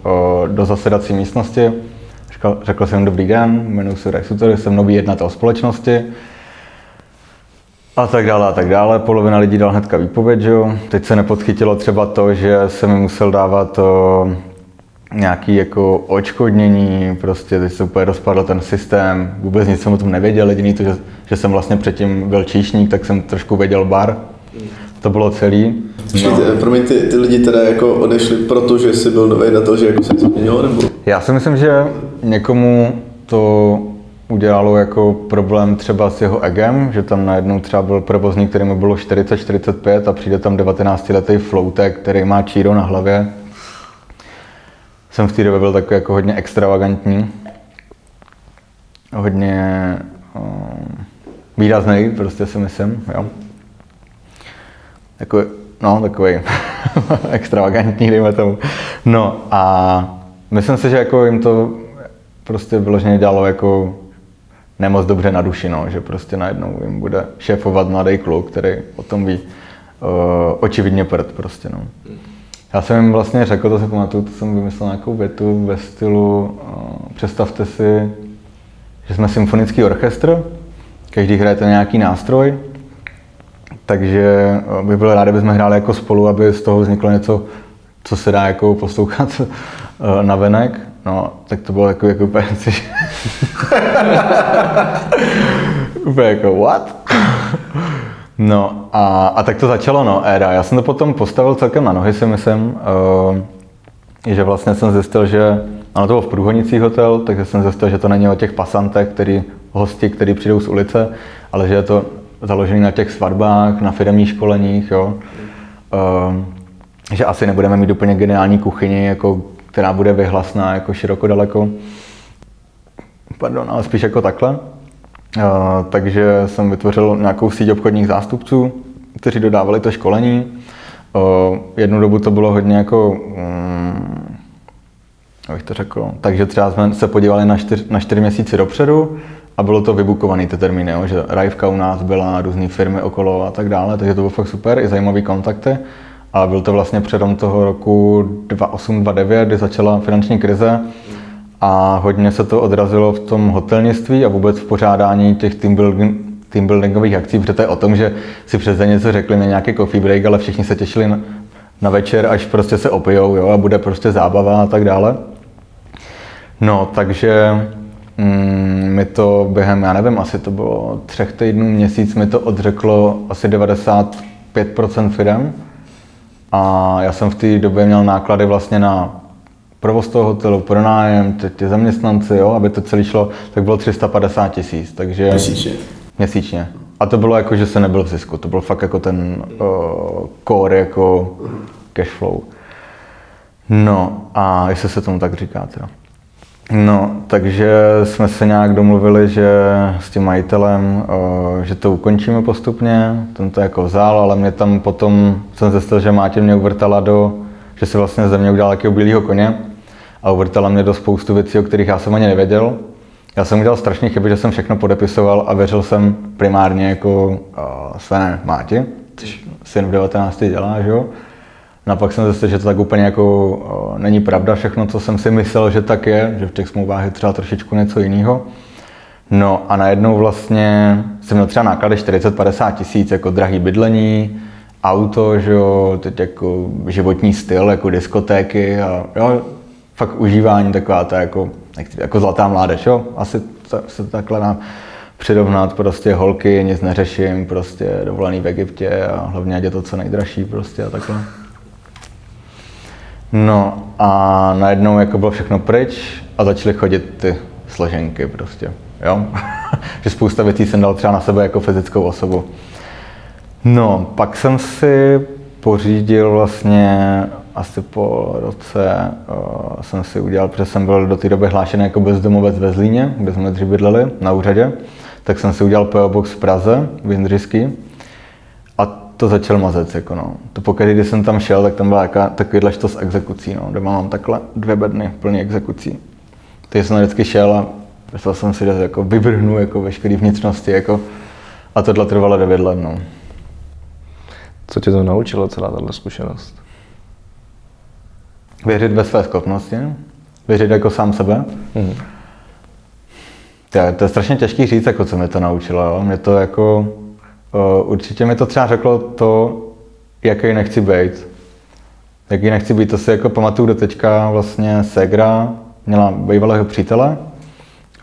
do zasedací místnosti. Řekl, řekl jsem dobrý den, jmenuji se Rex Suter, jsem nový jednatel společnosti. A tak dále, a tak dále. Polovina lidí dal hnedka výpověď, že. Teď se nepodchytilo třeba to, že jsem mi musel dávat o, nějaký jako očkodnění, prostě teď se úplně rozpadl ten systém, vůbec nic jsem o tom nevěděl, jediný to, že, že jsem vlastně předtím byl číšník, tak jsem trošku věděl bar, to bylo celý. No. Pro mě ty, ty lidi teda jako odešli, protože jsi byl nový na to, že jako se to změnilo, nebo? Já si myslím, že někomu to udělalo jako problém třeba s jeho egem, že tam najednou třeba byl provozník, který mu bylo 40-45 a přijde tam 19-letý floutek, který má číro na hlavě. Jsem v té době byl takový jako hodně extravagantní. Hodně um, výrazný, prostě si myslím, jo. Jako, no, takový extravagantní, dejme tomu. No a myslím si, že jako jim to prostě vyloženě dělalo jako nemoc dobře na duši, no, že prostě najednou jim bude šéfovat mladý kluk, který o tom ví uh, očividně prd prostě, no. Já jsem jim vlastně řekl, to si pamatuju, to jsem vymyslel nějakou větu ve stylu, uh, představte si, že jsme symfonický orchestr, každý hrajete nějaký nástroj, takže bych byl rád, kdybychom hráli jako spolu, aby z toho vzniklo něco, co se dá jako poslouchat na venek. No, tak to bylo jako, jako úplně, úplně jako what? No a, a tak to začalo, no, éra. Já jsem to potom postavil celkem na nohy, si myslím, uh, že vlastně jsem zjistil, že ano, to bylo v Průhonicích hotel, takže jsem zjistil, že to není o těch pasantech, který, hosti, kteří přijdou z ulice, ale že je to založený na těch svatbách, na firmních školeních, jo. Uh, že asi nebudeme mít úplně geniální kuchyni, jako, která bude vyhlasná jako široko daleko. Pardon, ale spíš jako takhle. Uh, takže jsem vytvořil nějakou síť obchodních zástupců, kteří dodávali to školení. Uh, jednu dobu to bylo hodně jako, um, abych to řekl, takže třeba jsme se podívali na čtyři, na čtyři měsíce dopředu, a bylo to vybukovaný ty termíny, jo, že Rajvka u nás byla, různé firmy okolo a tak dále, takže to bylo fakt super, i zajímavý kontakty. A byl to vlastně předom toho roku 2008-2009, kdy začala finanční krize a hodně se to odrazilo v tom hotelnictví a vůbec v pořádání těch team, building, team buildingových akcí, protože to je o tom, že si přes den něco řekli na nějaký coffee break, ale všichni se těšili na, na večer, až prostě se opijou jo, a bude prostě zábava a tak dále. No, takže Mm, mi to během, já nevím, asi to bylo třech týdnů, měsíc, mi to odřeklo asi 95% firm. A já jsem v té době měl náklady vlastně na provoz toho hotelu, pronájem, ty, ty zaměstnanci, jo, aby to celé šlo, tak bylo 350 tisíc. Takže měsíčně. Měsíčně. A to bylo jako, že se nebyl v zisku, to byl fakt jako ten uh, core, jako cash flow. No a jestli se tomu tak říká teda. No, takže jsme se nějak domluvili, že s tím majitelem, eh, že to ukončíme postupně, ten to jako vzal, ale mě tam potom jsem zjistil, že Mátě mě uvrtala do, že si vlastně ze mě udělal takového bílého koně a uvrtala mě do spoustu věcí, o kterých já jsem ani nevěděl. Já jsem udělal strašně chyby, že jsem všechno podepisoval a věřil jsem primárně jako uh, své Máti, což syn v 19. dělá, že jo. No a pak jsem zjistil, že to tak úplně jako není pravda všechno, co jsem si myslel, že tak je, že v těch smlouvách je třeba trošičku něco jiného. No a najednou vlastně jsem měl třeba náklady 40-50 tisíc, jako drahý bydlení, auto, že jo, teď jako životní styl, jako diskotéky a jo, fakt užívání taková ta jako, jako zlatá mládež, jo, asi to, se takhle dá přirovnat, prostě holky, nic neřeším, prostě dovolený v Egyptě a hlavně ať je to co nejdražší prostě a takhle. No a najednou jako bylo všechno pryč a začaly chodit ty složenky prostě, jo. že spousta věcí jsem dal třeba na sebe jako fyzickou osobu. No, pak jsem si pořídil vlastně asi po roce uh, jsem si udělal, protože jsem byl do té doby hlášený jako bezdomovec ve Zlíně, kde jsme dřív bydleli na úřadě, tak jsem si udělal PO Box v Praze, v Jindřišský to začal mazec. Jako no. To pokud, když jsem tam šel, tak tam byla jaká, takovýhle s exekucí. No. Doma mám takhle dvě bedny plný exekucí. Takže jsem vždycky šel a myslel jsem si, že jako vyvrhnu jako veškeré vnitřnosti. Jako, a tohle trvalo devět let. No. Co tě to naučilo, celá tato zkušenost? Věřit ve své schopnosti, věřit jako sám sebe. Mm. To je, to je strašně těžký říct, jako co mě to naučilo. Jo? Mě to jako, určitě mi to třeba řeklo to, jaký nechci být. Jaký nechci být, to si jako pamatuju do teďka vlastně Segra, měla bývalého přítele,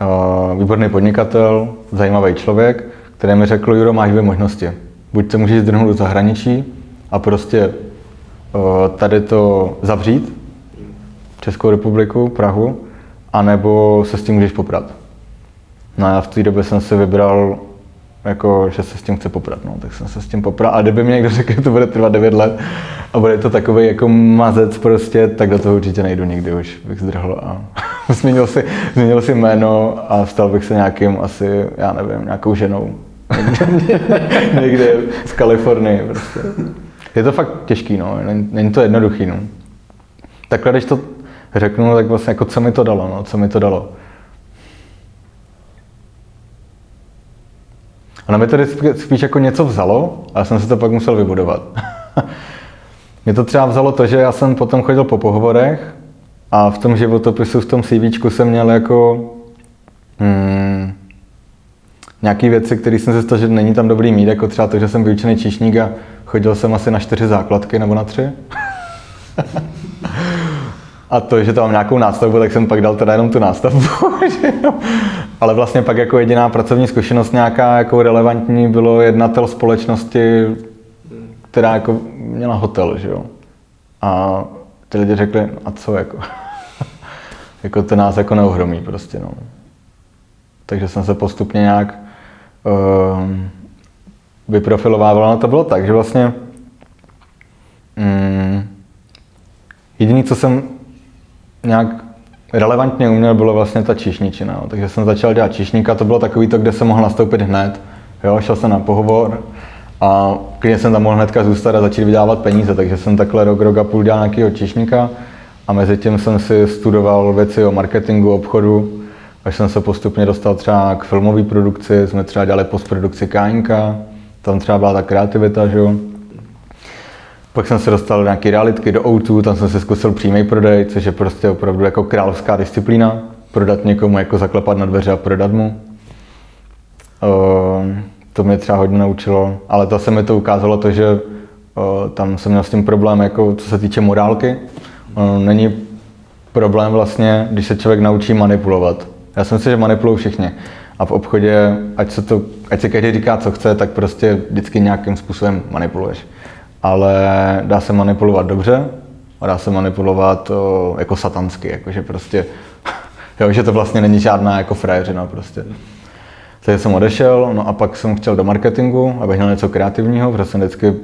uh, výborný podnikatel, zajímavý člověk, který mi řekl, Juro, máš dvě možnosti. Buď se můžeš zdrhnout do zahraničí a prostě uh, tady to zavřít, Českou republiku, Prahu, anebo se s tím můžeš poprat. No a já v té době jsem si vybral, jako, že se s tím chce poprat, no, tak jsem se s tím popral. A kdyby mi někdo řekl, že to bude trvat 9 let a bude to takový jako mazec prostě, tak do toho určitě nejdu nikdy už, bych zdrhl a změnil si, změnil si jméno a stal bych se nějakým asi, já nevím, nějakou ženou. Někde z Kalifornie prostě. Je to fakt těžký, no, není, to jednoduchý, no. Takhle, když to řeknu, tak vlastně jako co mi to dalo, no, co mi to dalo. Ono mi to spíš jako něco vzalo, a já jsem si to pak musel vybudovat. Mě to třeba vzalo to, že já jsem potom chodil po pohovorech a v tom životopisu, v tom CV jsem měl jako hmm, nějaké věci, které jsem si že není tam dobrý mít, jako třeba to, že jsem vyučený číšník a chodil jsem asi na čtyři základky nebo na tři. A to, že tam mám nějakou nástavbu, tak jsem pak dal teda jenom tu nástavbu. Ale vlastně pak jako jediná pracovní zkušenost nějaká jako relevantní bylo jednatel společnosti, která jako měla hotel, že jo. A ty lidi řekli, a co jako? jako to nás jako neohromí prostě, no. Takže jsem se postupně nějak uh, vyprofilovával. No to bylo tak, že vlastně um, jediný, co jsem nějak relevantně uměl, bylo vlastně ta čišničina. Jo. Takže jsem začal dělat čišníka, to bylo takový to, kde jsem mohl nastoupit hned. Jo, šel jsem na pohovor a když jsem tam mohl hnedka zůstat a začít vydávat peníze, takže jsem takhle rok, rok a půl dělal nějakého čišníka a mezi tím jsem si studoval věci o marketingu, obchodu, až jsem se postupně dostal třeba k filmové produkci, jsme třeba dělali postprodukci Káňka, tam třeba byla ta kreativita, že jo. Pak jsem se dostal do nějaké realitky, do O2, tam jsem si zkusil přímý prodej, což je prostě opravdu jako královská disciplína. Prodat někomu, jako zaklepat na dveře a prodat mu. Uh, to mě třeba hodně naučilo, ale to se mi to ukázalo to, že uh, tam jsem měl s tím problém, jako co se týče morálky. Uh, není problém vlastně, když se člověk naučí manipulovat. Já si myslím, že manipulují všichni. A v obchodě, ať se, to, ať se každý říká, co chce, tak prostě vždycky nějakým způsobem manipuluješ ale dá se manipulovat dobře a dá se manipulovat o, jako satansky, jakože prostě, jo, že to vlastně není žádná jako frajeřina prostě. Takže jsem odešel, no a pak jsem chtěl do marketingu, abych měl něco kreativního, protože jsem vždycky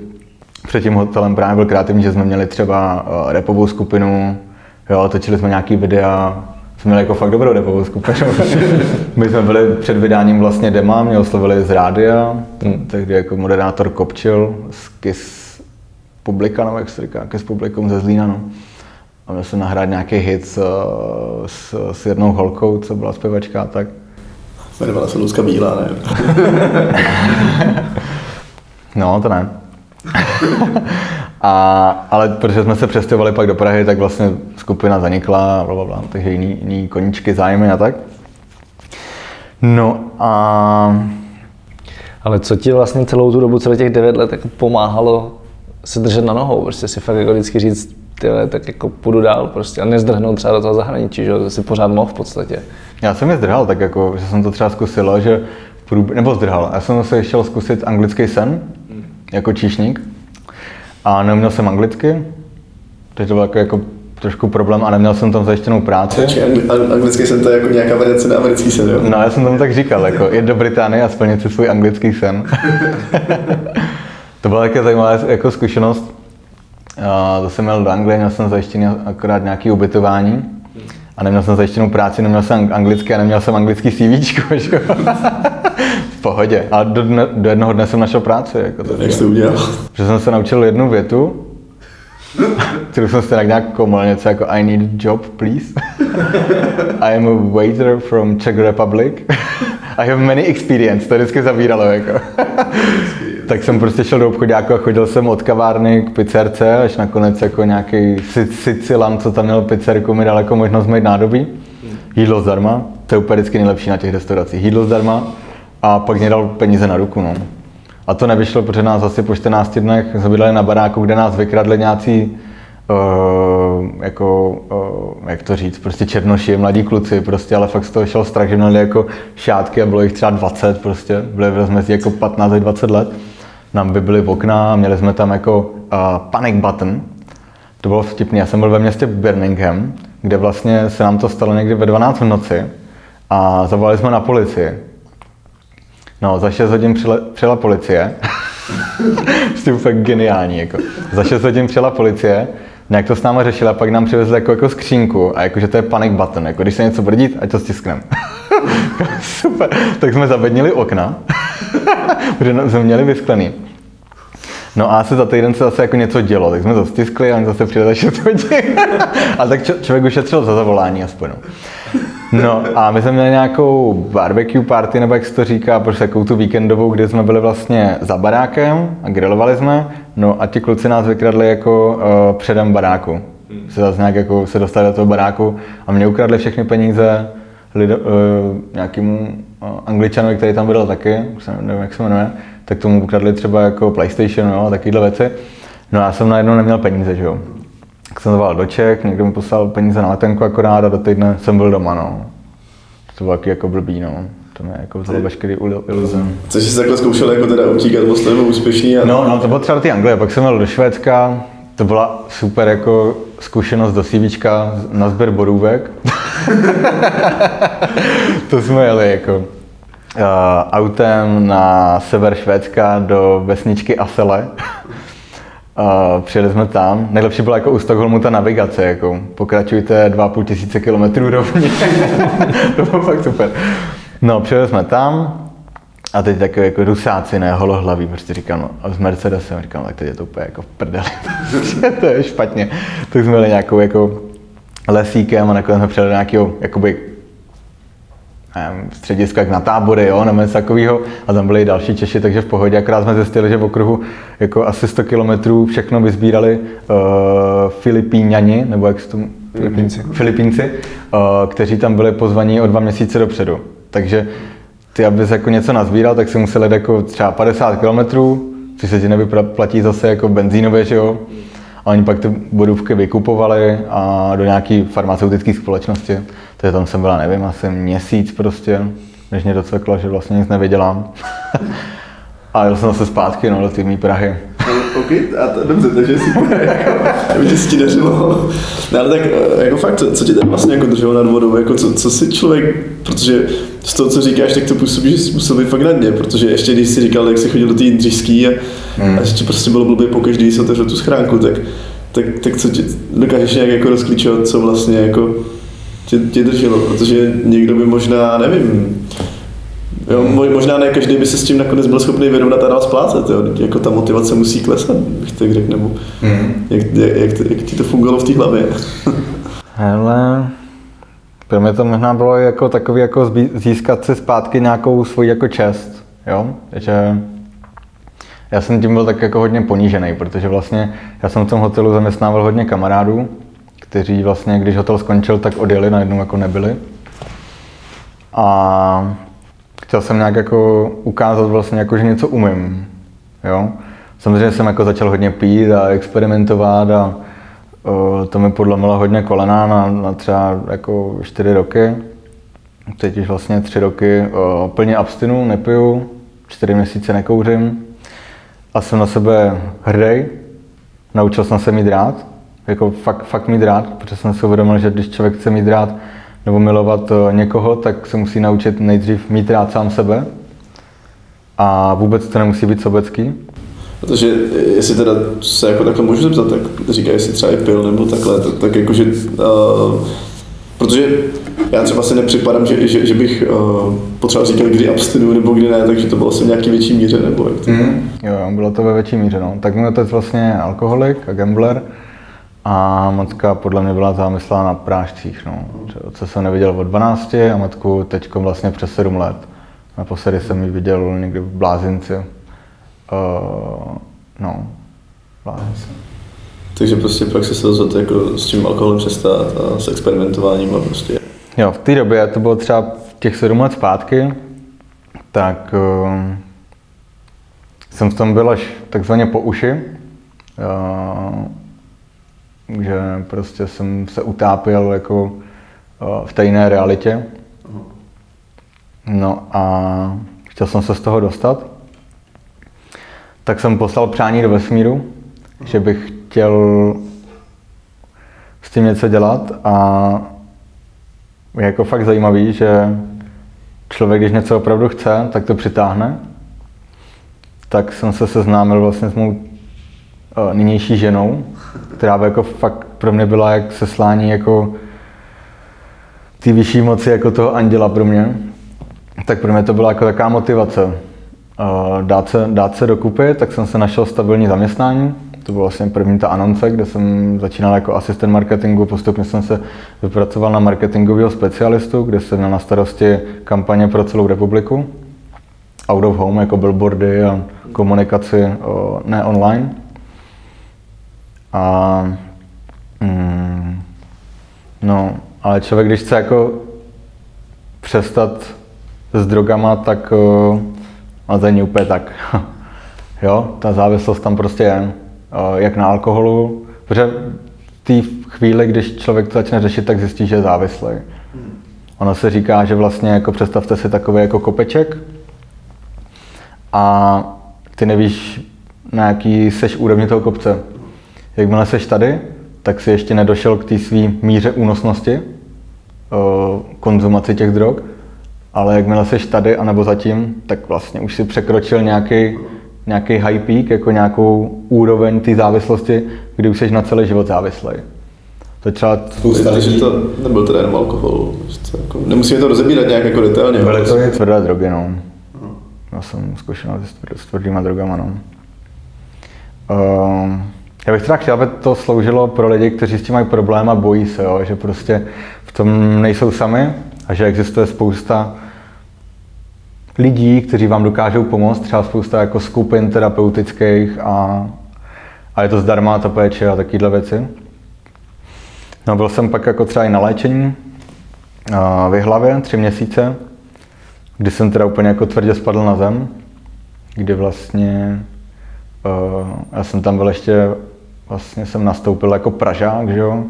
před tím hotelem právě byl kreativní, že jsme měli třeba repovou skupinu, jo, točili jsme nějaký videa, jsme měli jako fakt dobrou repovou skupinu. My jsme byli před vydáním vlastně dema, mě oslovili z rádia, tehdy jako moderátor Kopčil z KISS publika, nebo jak se říká, ke s publikum ze Zlína, no. A měl jsem nahrát nějaký hit s, s, s jednou holkou, co byla zpěvačka tak. Jmenovala se Luzka Bílá, ne? no, to ne. a, ale protože jsme se přestěhovali pak do Prahy, tak vlastně skupina zanikla, bla, bla, bla, takže jiný, jiný koníčky, zájmy a tak. No a... Ale co ti vlastně celou tu dobu, celých těch devět let jako pomáhalo se držet na nohou, prostě si fakt jako vždycky říct, tyhle, tak jako půjdu dál prostě a nezdrhnout třeba do toho zahraničí, že si pořád mohl v podstatě. Já jsem je zdrhal, tak jako, že jsem to třeba zkusil, že průb... nebo zdrhal. Já jsem se chtěl zkusit anglický sen, jako číšník a neuměl jsem anglicky, takže to byl jako, jako trošku problém a neměl jsem tam zajištěnou práci. anglický sen to je jako nějaká variace na americký sen, jo? No, já jsem tomu tak říkal, jako jít do Británie a splnit si svůj anglický sen. To byla také zajímavá jako zkušenost. To jsem měl do Anglie, měl jsem zajištěný akorát nějaké ubytování a neměl jsem zajištěnou práci, neměl jsem anglicky a neměl jsem anglický CV. v pohodě. A do, dne, do jednoho dne jsem našel práci. Jako to Jak jsi udělal? Že jsem se naučil jednu větu, kterou jsem se tak nějak komol, něco jako I need a job, please. I am a waiter from Czech Republic. I have many experience, to vždycky zabíralo jako tak jsem prostě šel do obchodáku a chodil jsem od kavárny k pizzerce, až nakonec jako nějaký Sicilan, co tam měl pizzerku, mi dal jako možnost mít nádobí, jídlo zdarma, To je úplně vždycky nejlepší na těch restauracích. Jídlo zdarma a pak mě dal peníze na ruku. No. A to nevyšlo, protože nás asi po 14 dnech bydleli na baráku, kde nás vykradli nějací Uh, jako, uh, jak to říct, prostě černoši, mladí kluci, prostě, ale fakt z toho šel strach, že měli jako šátky a bylo jich třeba 20 prostě, byli v rozmezí jako 15 až 20 let. Nám by byly v okna a měli jsme tam jako uh, panic button. To bylo vtipný, já jsem byl ve městě Birmingham, kde vlastně se nám to stalo někdy ve 12 v noci a zavolali jsme na policii. No, za 6 hodin přijela, přijela policie. Jste úplně geniální, jako. Za 6 hodin přijela policie, nějak to s náma řešila, pak nám přivezli jako, jako skřínku a jako, že to je panic button, jako když se něco bude dít, ať to stiskneme. Super, tak jsme zabednili okna, protože jsme měli vysklený. No a asi za týden se zase jako něco dělo, tak jsme to stiskli a oni zase přijeli za 6 hodin. a tak člověk ušetřil za zavolání aspoň. No. No a my jsme měli nějakou barbecue party, nebo jak se to říká, prostě takovou tu víkendovou, kde jsme byli vlastně za barákem a grilovali jsme. No a ti kluci nás vykradli jako uh, předem baráku. Se zase nějak jako se dostali do toho baráku a mě ukradli všechny peníze lido, uh, nějakému uh, angličanovi, který tam byl taky, už nevím, jak se jmenuje, tak tomu ukradli třeba jako PlayStation a takovéhle věci. No já jsem najednou neměl peníze, že jo. Tak jsem zavolal do Čech, někdo mi poslal peníze na letenku akorát a do týdne jsem byl doma, no. To bylo taky jako blbý, no. To mě jako vzalo veškerý iluze. Což jsi takhle zkoušel jako teda utíkat, byl jste úspěšný? A... No, no, to bylo třeba do té Anglie, pak jsem jel do Švédska, to byla super jako zkušenost do CVčka na sběr borůvek. to jsme jeli jako autem na sever Švédska do vesničky Asele. Uh, přijeli jsme tam. Nejlepší byla jako u Stockholmu ta navigace, jako pokračujte 2,5 tisíce kilometrů rovně. to bylo fakt super. No, přijeli jsme tam a teď takové jako rusáci, ne, holohlaví, prostě říkám, no, a s Mercedesem, říkám, tak teď je to úplně jako v prdeli, to je špatně. Tak jsme měli nějakou jako lesíkem a nakonec jsme přijeli do nějakého, jakoby nevím, středisko jak na tábory, jo, nebo něco takového. A tam byli i další Češi, takže v pohodě. Akorát jsme zjistili, že v okruhu jako asi 100 kilometrů všechno vyzbírali uh, Filipíňani, nebo jak se tomu... Filipínci. Filipínci, uh, kteří tam byli pozvaní o dva měsíce dopředu. Takže ty, abys jako něco nazbíral, tak si musel jít jako třeba 50 kilometrů, což se ti nevyplatí zase jako benzínově, že jo. A oni pak ty bodůvky vykupovali a do nějaké farmaceutické společnosti. Takže tam jsem byla, nevím, asi měsíc prostě, než mě docveklo, že vlastně nic nevědělám. a jel jsem zase zpátky no, do té Prahy. OK, a to, dobře, takže super, jako, že si ti dařilo. No, ale tak eh, jako fakt, co, co tě tam vlastně jako drželo nad vodou, jako co, co si člověk, protože z toho, co říkáš, tak to působí, že jsi musel být fakt na dně, protože ještě když jsi říkal, jak jsi chodil do té Jindřišský a, hmm. a že ti prostě bylo blbý po každý, se otevřel tu schránku, tak, tak, tak co ti, dokážeš nějak jako rozklíčovat, co vlastně jako tě, tě drželo, protože někdo by možná, nevím, Jo, možná ne každý by se s tím nakonec byl schopný vyrovnat a dál splácet, jo. Jako ta motivace musí klesat, bych tak řekl, nebo mm. jak, jak, jak, jak, ti to fungovalo v té hlavě? Hele, pro mě to možná bylo jako takový jako získat si zpátky nějakou svoji jako čest, jo, že já jsem tím byl tak jako hodně ponížený, protože vlastně já jsem v tom hotelu zaměstnával hodně kamarádů, kteří vlastně, když hotel skončil, tak odjeli, najednou jako nebyli. A chtěl jsem nějak jako ukázat vlastně jako, že něco umím, jo. Samozřejmě jsem jako začal hodně pít a experimentovat a uh, to mi podlomilo hodně kolena na, na třeba jako čtyři roky. Teď už vlastně tři roky uh, plně abstinu, nepiju, čtyři měsíce nekouřím a jsem na sebe hrdý. Naučil jsem se mít rád, jako fakt, fakt mít rád, protože jsem si uvědomil, že když člověk chce mít rád nebo milovat eh, někoho, tak se musí naučit nejdřív mít rád sám sebe. A vůbec to nemusí být sobecký. Protože eh, jestli teda se jako takhle můžu zeptat, tak říká, jestli třeba i pil nebo takhle, tak, tak jakože, uh, protože já třeba si nepřipadám, že, že, že bych uh, potřeboval říkat, kdy abstinu nebo kdy ne, takže to bylo asi v nějaký větší míře, nebo jak to mm. Jo, bylo to ve větší míře, no. Tak můj otec vlastně alkoholik a gambler, a matka podle mě byla závislá na prášcích, no. Co jsem neviděl od 12 a matku teď vlastně přes 7 let. Naposledy jsem ji viděl někdy v Blázinci. Uh, no, Blázinci. Takže prostě pak se rozhodl jako s tím alkoholem přestat a s experimentováním a prostě. Jo, v té době, to bylo třeba těch sedm let zpátky, tak uh, jsem v tom byl až takzvaně po uši. Uh, že prostě jsem se utápěl jako uh, v té jiné realitě. No a chtěl jsem se z toho dostat. Tak jsem poslal přání do vesmíru, že bych chtěl s tím něco dělat a je jako fakt zajímavý, že člověk, když něco opravdu chce, tak to přitáhne. Tak jsem se seznámil vlastně s mou nynější ženou, která by jako fakt pro mě byla jak seslání jako ty vyšší moci jako toho anděla pro mě. Tak pro mě to byla jako taková motivace. Uh, dát se, dát se dokupy, tak jsem se našel stabilní zaměstnání, to byla vlastně první ta anonce, kde jsem začínal jako asistent marketingu, postupně jsem se vypracoval na marketingového specialistu, kde jsem měl na starosti kampaně pro celou republiku. Out of home, jako billboardy a komunikaci ne online. A, mm, no, ale člověk, když chce jako přestat s drogama, tak a to není úplně tak. jo, ta závislost tam prostě je. Eh, jak na alkoholu, protože v té chvíli, když člověk to začne řešit, tak zjistí, že je závislý. Ono se říká, že vlastně jako představte si takový jako kopeček a ty nevíš, na jaký seš úrovni toho kopce. Jakmile seš tady, tak si ještě nedošel k té své míře únosnosti, eh, konzumaci těch drog, ale jakmile seš tady anebo zatím, tak vlastně už si překročil nějaký nějaký high peak, jako nějakou úroveň té závislosti, kdy už jsi na celý život závislý. To třeba spousta lidí... že to nebyl teda jenom alkohol. Jako, nemusíme to rozebírat nějak jako detailně. Byly to i tvrdé drogy, no. Já jsem zkušený s tvrdýma drogama, no. Uh, já bych teda chtěl, aby to sloužilo pro lidi, kteří s tím mají problém a bojí se, jo, že prostě v tom nejsou sami a že existuje spousta lidí, kteří vám dokážou pomoct, třeba spousta jako skupin terapeutických a, a je to zdarma ta péče a takovéhle věci. No, byl jsem pak jako třeba i na léčení v hlavě tři měsíce, kdy jsem teda úplně jako tvrdě spadl na zem, kdy vlastně uh, já jsem tam byl ještě, vlastně jsem nastoupil jako Pražák, že jo,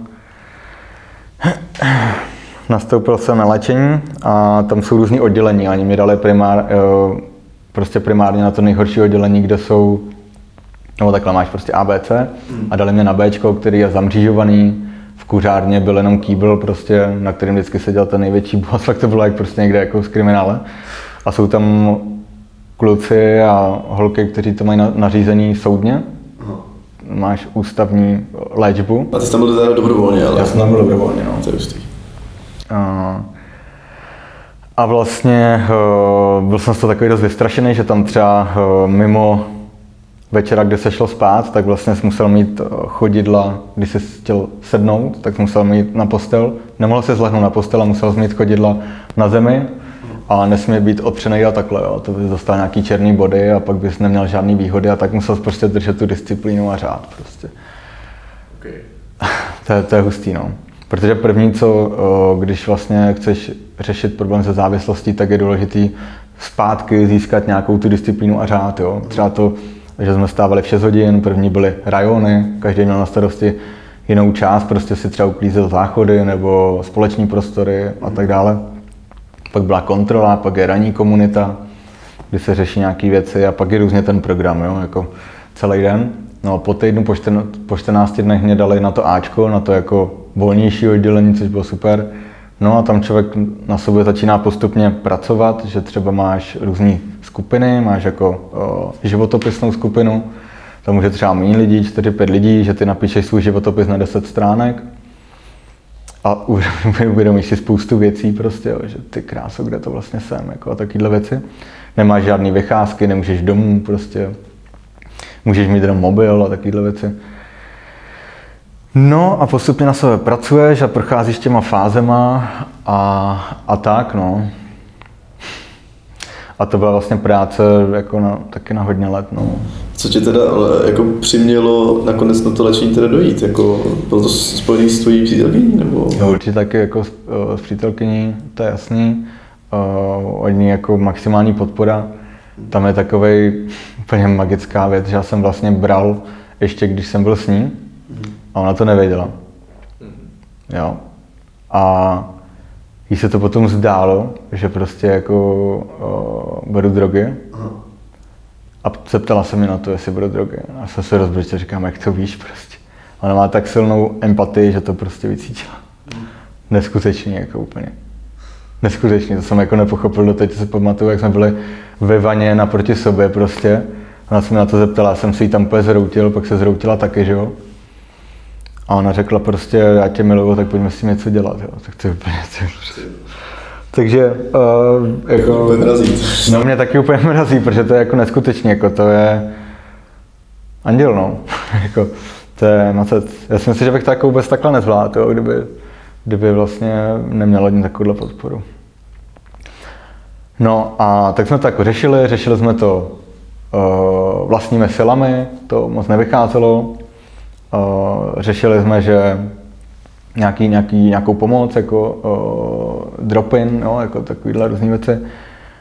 nastoupil jsem na léčení a tam jsou různý oddělení. Oni mi dali primár, eh, prostě primárně na to nejhorší oddělení, kde jsou, nebo takhle máš prostě ABC a dali mě na B, který je zamřížovaný, v kuřárně byl jenom kýbl, prostě, na kterým vždycky seděl ten největší boss, tak to bylo jak prostě někde jako z kriminále. A jsou tam kluci a holky, kteří to mají nařízení soudně. Máš ústavní léčbu. A ty jsi tam byl dobrovolně, ale... Já jsem tam byl dobrovolně, no. To je a, a vlastně uh, byl jsem z toho takový dost vystrašený, že tam třeba uh, mimo večera, kde se šlo spát, tak vlastně jsi musel mít chodidla, když jsi chtěl sednout, tak jsi musel mít na postel. Nemohl se zlehnout na postel a musel jsi mít chodidla na zemi a nesmí být otřený a takhle, jo. to bys dostal nějaký černý body a pak bys neměl žádný výhody a tak musel prostě držet tu disciplínu a řád prostě. Okay. to, je, to je hustý, no. Protože první, co, když vlastně chceš řešit problém se závislostí, tak je důležitý zpátky získat nějakou tu disciplínu a řád. Jo. Třeba to, že jsme stávali v 6 hodin, první byly rajony, každý měl na starosti jinou část, prostě si třeba uklízel záchody nebo společní prostory a tak dále. Pak byla kontrola, pak je ranní komunita, kdy se řeší nějaké věci a pak je různě ten program, jo, jako celý den. No po týdnu, po, 14, po 14 dnech mě dali na to Ačko, na to jako volnější oddělení, což bylo super. No a tam člověk na sobě začíná postupně pracovat, že třeba máš různé skupiny, máš jako o, životopisnou skupinu, tam může třeba méně lidí, 4-5 lidí, že ty napíšeš svůj životopis na 10 stránek a uvědomíš si spoustu věcí prostě, jo, že ty kráso, kde to vlastně jsem, jako a takovéhle věci. Nemáš žádné vycházky, nemůžeš domů prostě, můžeš mít jenom mobil a takovéhle věci. No a postupně na sebe pracuješ a procházíš těma fázema a, a tak, no. A to byla vlastně práce jako na, taky na hodně let, no. Co tě teda jako přimělo nakonec na to léčení teda dojít? Jako, bylo to spojený s tvojí přítelkyní? Nebo? Jo, určitě taky jako s, s přítelkyní, to je jasný. Uh, od ní jako maximální podpora. Tam je takový úplně magická věc, že já jsem vlastně bral ještě když jsem byl s ní a ona to nevěděla. Jo. A jí se to potom zdálo, že prostě jako uh, beru drogy. A zeptala se mi na to, jestli beru drogy. A jsem se rozbrčil, říkám, jak to víš prostě. Ona má tak silnou empatii, že to prostě vycítila. Neskutečně, jako úplně. Neskutečně, to jsem jako nepochopil, doteď si pamatuju, jak jsme byli ve vaně naproti sobě prostě. Ona se mi na to zeptala, jsem si ji tam úplně zroutil, pak se zroutila taky, že jo. A ona řekla prostě, já tě miluju, tak pojďme s tím něco dělat, jo. Tak to je úplně, takže uh, jako, no mě taky úplně mrazí, protože to je jako neskutečně, jako to je anděl, no. jako, to je macet. Já si myslím, že bych to jako vůbec takhle nezvládl, jo, kdyby, kdyby vlastně neměl ní takovouhle podporu. No a tak jsme to jako řešili, řešili jsme to uh, vlastními silami, to moc nevycházelo. Uh, řešili jsme, že nějaký, nějaký, nějakou pomoc, jako uh, drop-in, no, jako takovýhle různé věci.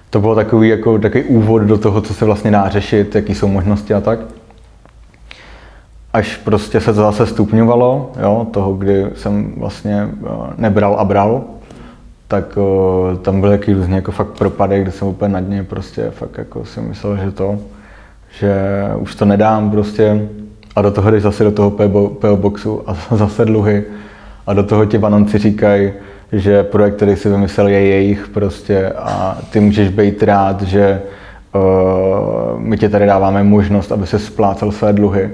To bylo takový, jako, takový úvod do toho, co se vlastně dá řešit, jaký jsou možnosti a tak. Až prostě se to zase stupňovalo, jo, toho, kdy jsem vlastně nebral a bral, tak uh, tam byly jaký různě jako fakt propady, kde jsem úplně na dně prostě fakt jako si myslel, že to, že už to nedám prostě a do toho jdeš zase do toho PO boxu a zase dluhy a do toho ti banonci říkají, že projekt, který si vymyslel, je jejich prostě a ty můžeš být rád, že uh, my ti tady dáváme možnost, aby se splácel své dluhy.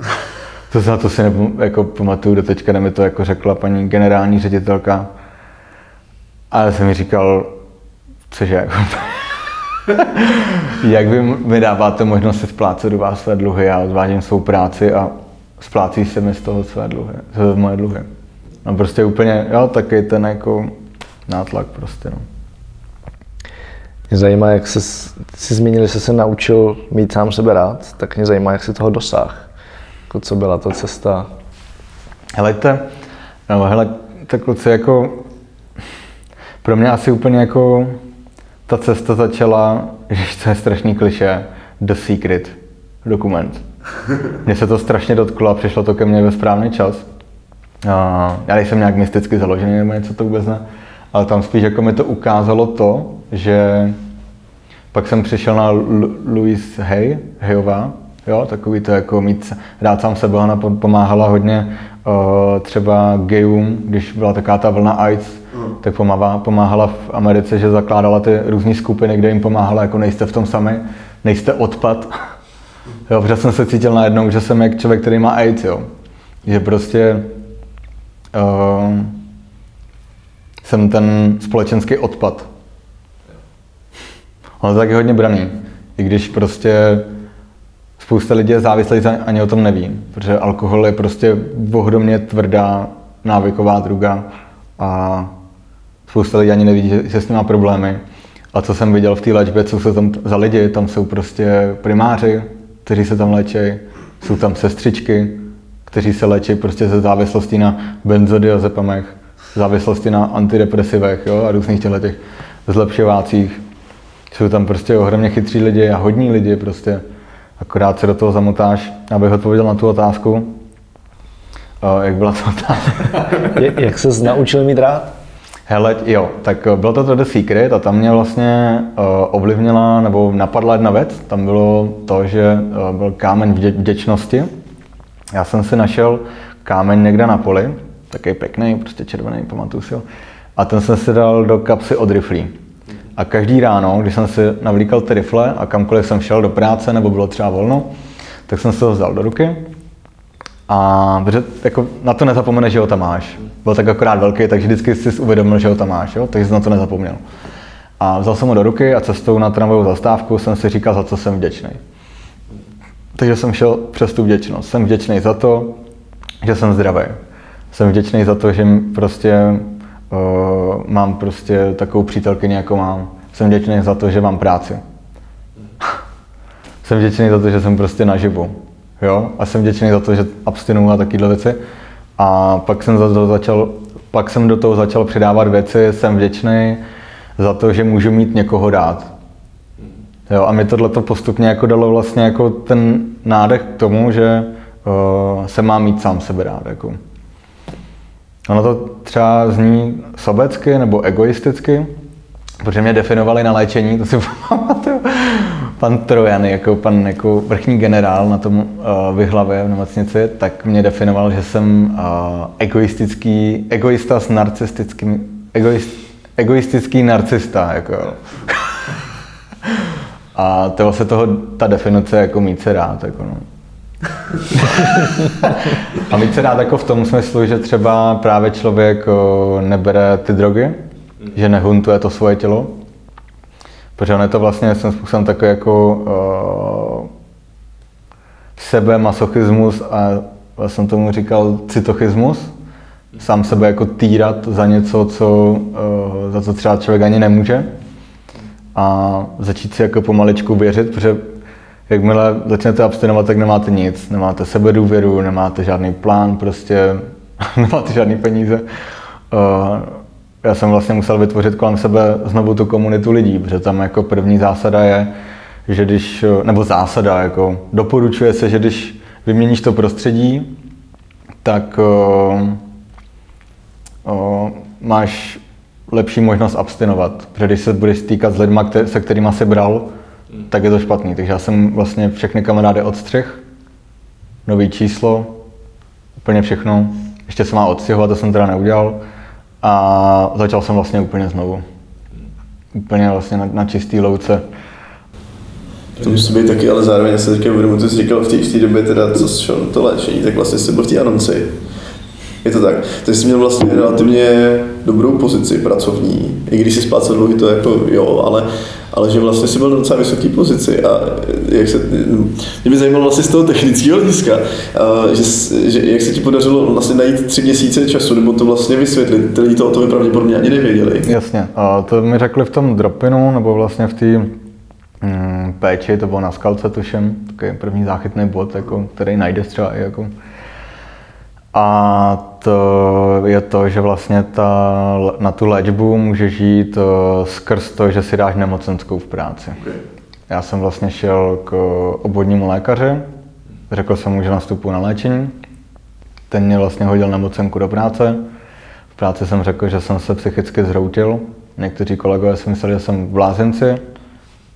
To za to si nebo, jako pamatuju do teďka, mi to jako řekla paní generální ředitelka. A já jsem mi říkal, cože jako, jak vy mi dáváte možnost se splácet do vás své dluhy, já odvážím svou práci a splácí se mi z toho své dluhy, z moje dluhy. No prostě úplně, jo, taky ten jako nátlak prostě, no. Mě zajímá, jak se, si zmínil, že jsi se naučil mít sám sebe rád, tak mě zajímá, jak jsi toho dosáh. Jako co byla ta cesta? Helejte, no, hele, tak kluci, jako pro mě asi úplně jako ta cesta začala, že to je strašný kliše, The Secret dokument. Mně se to strašně dotklo a přišlo to ke mně ve správný čas. A já nejsem nějak mysticky založený nebo něco to vůbec ne, ale tam spíš jako mi to ukázalo to, že pak jsem přišel na Louise Hay, Hayová, jo, takový to jako mít rád sám sebe, ona pomáhala hodně uh, třeba gayům, když byla taková ta vlna AIDS, tak pomáhala, pomáhala v Americe, že zakládala ty různé skupiny, kde jim pomáhala, jako nejste v tom sami, nejste odpad. Jo, protože jsem se cítil najednou, že jsem jak člověk, který má AIDS, jo. Že prostě uh, jsem ten společenský odpad. On je taky hodně braný. I když prostě spousta lidí je závislých ani o tom neví, protože alkohol je prostě ohromně tvrdá návyková droga a spousta lidí ani neví, že s tím má problémy. A co jsem viděl v té léčbě, co jsou tam za lidi, tam jsou prostě primáři, kteří se tam léčí, jsou tam sestřičky, kteří se léčí prostě ze závislosti na benzodiazepamech, závislosti na antidepresivech jo, a různých těchto těch zlepšovácích. Jsou tam prostě ohromně chytří lidi a hodní lidi prostě. Akorát se do toho zamotáš, abych odpověděl na tu otázku. O, jak byla to otázka? jak se naučil mít rád? Hele, jo, tak bylo to The Secret a tam mě vlastně uh, ovlivnila nebo napadla jedna věc. Tam bylo to, že uh, byl kámen vděčnosti já jsem si našel kámeň někde na poli, taky pěkný, prostě červený, pamatuju si ho. A ten jsem si dal do kapsy od riflí. A každý ráno, když jsem si navlíkal ty rifle a kamkoliv jsem šel do práce nebo bylo třeba volno, tak jsem si ho vzal do ruky. A protože jako na to nezapomene, že ho tam máš. Byl tak akorát velký, takže vždycky jsi uvědomil, že ho tam máš, jo? takže jsem na to nezapomněl. A vzal jsem ho do ruky a cestou na tramvajovou zastávku jsem si říkal, za co jsem vděčný. Takže jsem šel přes tu vděčnost. Jsem vděčný za to, že jsem zdravý. Jsem vděčný za to, že prostě uh, mám prostě takovou přítelkyni, jako mám. Jsem vděčný za to, že mám práci. jsem vděčný za to, že jsem prostě naživu. Jo? A jsem vděčný za to, že abstinuju a takovéhle věci. A pak jsem, za to začal, pak jsem do toho začal přidávat věci, jsem vděčný za to, že můžu mít někoho dát. Jo, a mi tohle to postupně jako dalo vlastně jako ten nádech k tomu, že uh, se má mít sám sebe rád. Jako. Ono to třeba zní sobecky nebo egoisticky, protože mě definovali na léčení, to si pamatuju, pan Trojan, jako pan jako vrchní generál na tom uh, vyhlavě v nemocnici, tak mě definoval, že jsem uh, egoistický, egoista s narcistickým, egoist, egoistický narcista, jako A to vlastně toho, ta definice jako mít se rád, jako no. a mít se rád jako v tom smyslu, že třeba právě člověk nebere ty drogy, že nehuntuje to svoje tělo, protože on je to vlastně svým způsobem takový jako uh, sebe masochismus a vlastně jsem tomu říkal citochismus, sám sebe jako týrat za něco, co, uh, za co třeba člověk ani nemůže. A začít si jako pomaličku věřit, protože jakmile začnete abstinovat, tak nemáte nic, nemáte sebedůvěru, nemáte žádný plán, prostě nemáte žádný peníze. Uh, já jsem vlastně musel vytvořit kolem sebe znovu tu komunitu lidí, protože tam jako první zásada je, že když, nebo zásada, jako doporučuje se, že když vyměníš to prostředí, tak uh, uh, máš lepší možnost abstinovat. Protože když se budeš stýkat s lidmi, se kterými jsi bral, hmm. tak je to špatný. Takže já jsem vlastně všechny kamarády odstřih, nový číslo, úplně všechno. Ještě se má odstěhovat, to jsem teda neudělal. A začal jsem vlastně úplně znovu. Úplně vlastně na, na čistý louce. To musí být taky, ale zároveň se teďka uvědomuji, co jsi říkal v té době, teda, co šel to léčení, tak vlastně jsi byl v té anonci. Je to tak. Ty jsi měl vlastně relativně dobrou pozici pracovní, i když si splácel dluhy, to jako jo, ale, ale že vlastně jsi byl na docela vysoké pozici a jak se, mě by zajímalo vlastně z toho technického hlediska, že, že, jak se ti podařilo vlastně najít tři měsíce času, nebo to vlastně vysvětlit, ty lidi to o tobě pravděpodobně ani nevěděli. Jasně, a to mi řekli v tom dropinu, nebo vlastně v té mm, péči, to bylo na skalce tuším, takový první záchytný bod, jako, který najdeš třeba i jako a to je to, že vlastně ta, na tu léčbu může žít uh, skrz to, že si dáš nemocenskou v práci. Okay. Já jsem vlastně šel k obvodnímu lékaři, řekl jsem mu, že nastupuji na léčení. Ten mě vlastně hodil nemocenku do práce. V práci jsem řekl, že jsem se psychicky zhroutil. Někteří kolegové si mysleli, že jsem v blázinci.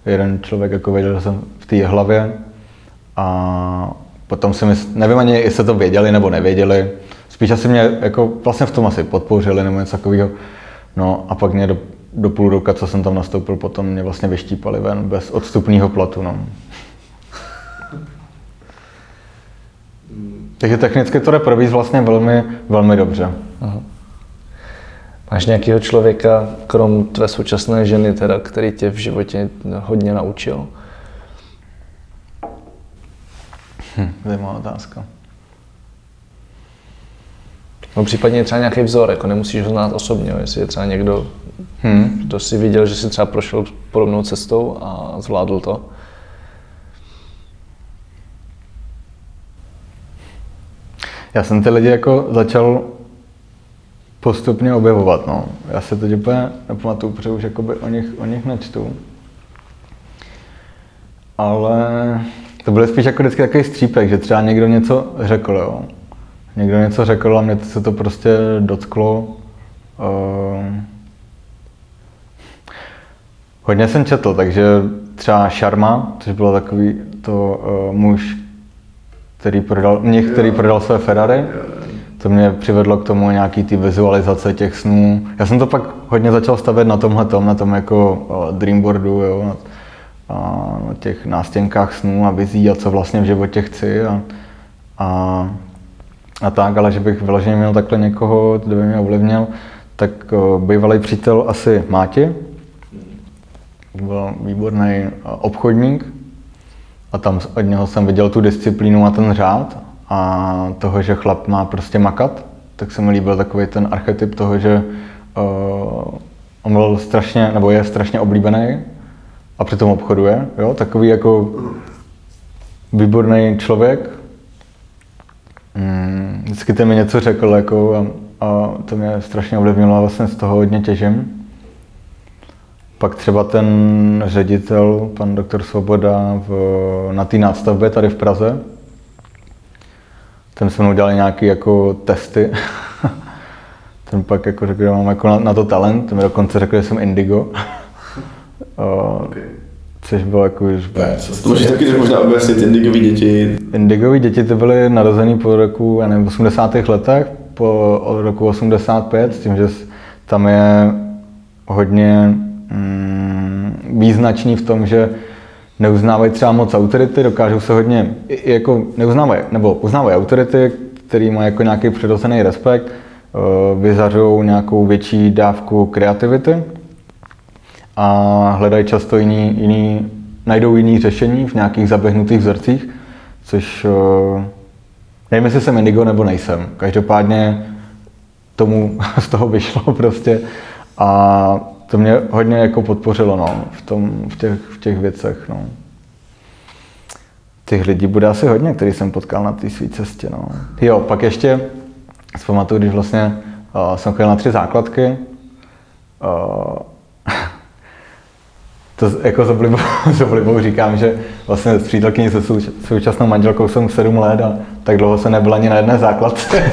Jeden člověk jako věděl, že jsem v té hlavě. A Potom si mysl, nevím ani, jestli to věděli nebo nevěděli. Spíš asi mě jako vlastně v tom asi podpořili nebo něco takového. No a pak mě do, do půl roka, co jsem tam nastoupil, potom mě vlastně vyštípali ven bez odstupního platu. No. Takže technicky to jde províz vlastně velmi, velmi dobře. Aha. Máš nějakého člověka, krom tvé současné ženy, teda, který tě v životě hodně naučil? Hm, zajímavá otázka. No případně třeba nějaký vzor, jako nemusíš ho znát osobně, jestli je třeba někdo, hmm. kdo si viděl, že si třeba prošel podobnou cestou a zvládl to. Já jsem ty lidi jako začal postupně objevovat, no. Já se teď úplně nepamatuju, protože už jakoby o nich, o nich nečtu. Ale to bylo spíš jako vždycky takový střípek, že třeba někdo něco řekl, jo. Někdo něco řekl a mě se to prostě dotklo. Uh, hodně jsem četl, takže třeba Sharma, což bylo takový to uh, muž, který prodal, mě, který prodal své Ferrari. To mě přivedlo k tomu nějaký ty vizualizace těch snů. Já jsem to pak hodně začal stavět na tomhle tom, na tom jako uh, dreamboardu, jo, na těch nástěnkách snů a vizí a co vlastně v životě chci a, a, a tak, ale že bych vyloženě měl takhle někoho, kdo by mě ovlivnil, tak bývalý přítel asi Máti, byl výborný obchodník a tam od něho jsem viděl tu disciplínu a ten řád a toho, že chlap má prostě makat, tak se mi líbil takový ten archetyp toho, že uh, on byl strašně, nebo je strašně oblíbený a přitom obchoduje, jo, takový jako výborný člověk. Mm, vždycky ten mi něco řekl jako, a, a to mě strašně ovlivnilo a vlastně z toho hodně těžím. Pak třeba ten ředitel, pan doktor Svoboda, v, na té nástavbě tady v Praze, ten se mnou udělal nějaké jako testy. ten pak jako řekl, že mám jako na, na to talent, ten mi dokonce řekl, že jsem indigo. okay. Což bylo jako už... To můžeš taky možná objasnit indigový děti. Indigový děti ty byly narozený po roku, já nevím, 80. letech, po roku 85, s tím, že tam je hodně mm, význačný v tom, že neuznávají třeba moc autority, dokážou se hodně, jako neuznávají, nebo uznávají autority, který mají jako nějaký přirozený respekt, eh, vyzařují nějakou větší dávku kreativity a hledají často jiný, jiný, najdou jiný řešení v nějakých zaběhnutých vzorcích, což eh, nevím, jestli jsem indigo nebo nejsem. Každopádně tomu z toho vyšlo prostě a to mě hodně jako podpořilo no, v, tom, v, těch, v těch věcech. No. Těch lidí bude asi hodně, který jsem potkal na té své cestě. No. Jo, pak ještě zpamatuju, když vlastně uh, jsem chodil na tři základky. Uh, to jako s oblibou, s oblibou říkám, že vlastně s přítelkyní se současnou manželkou jsem 7 let a tak dlouho se nebyl ani na jedné základce.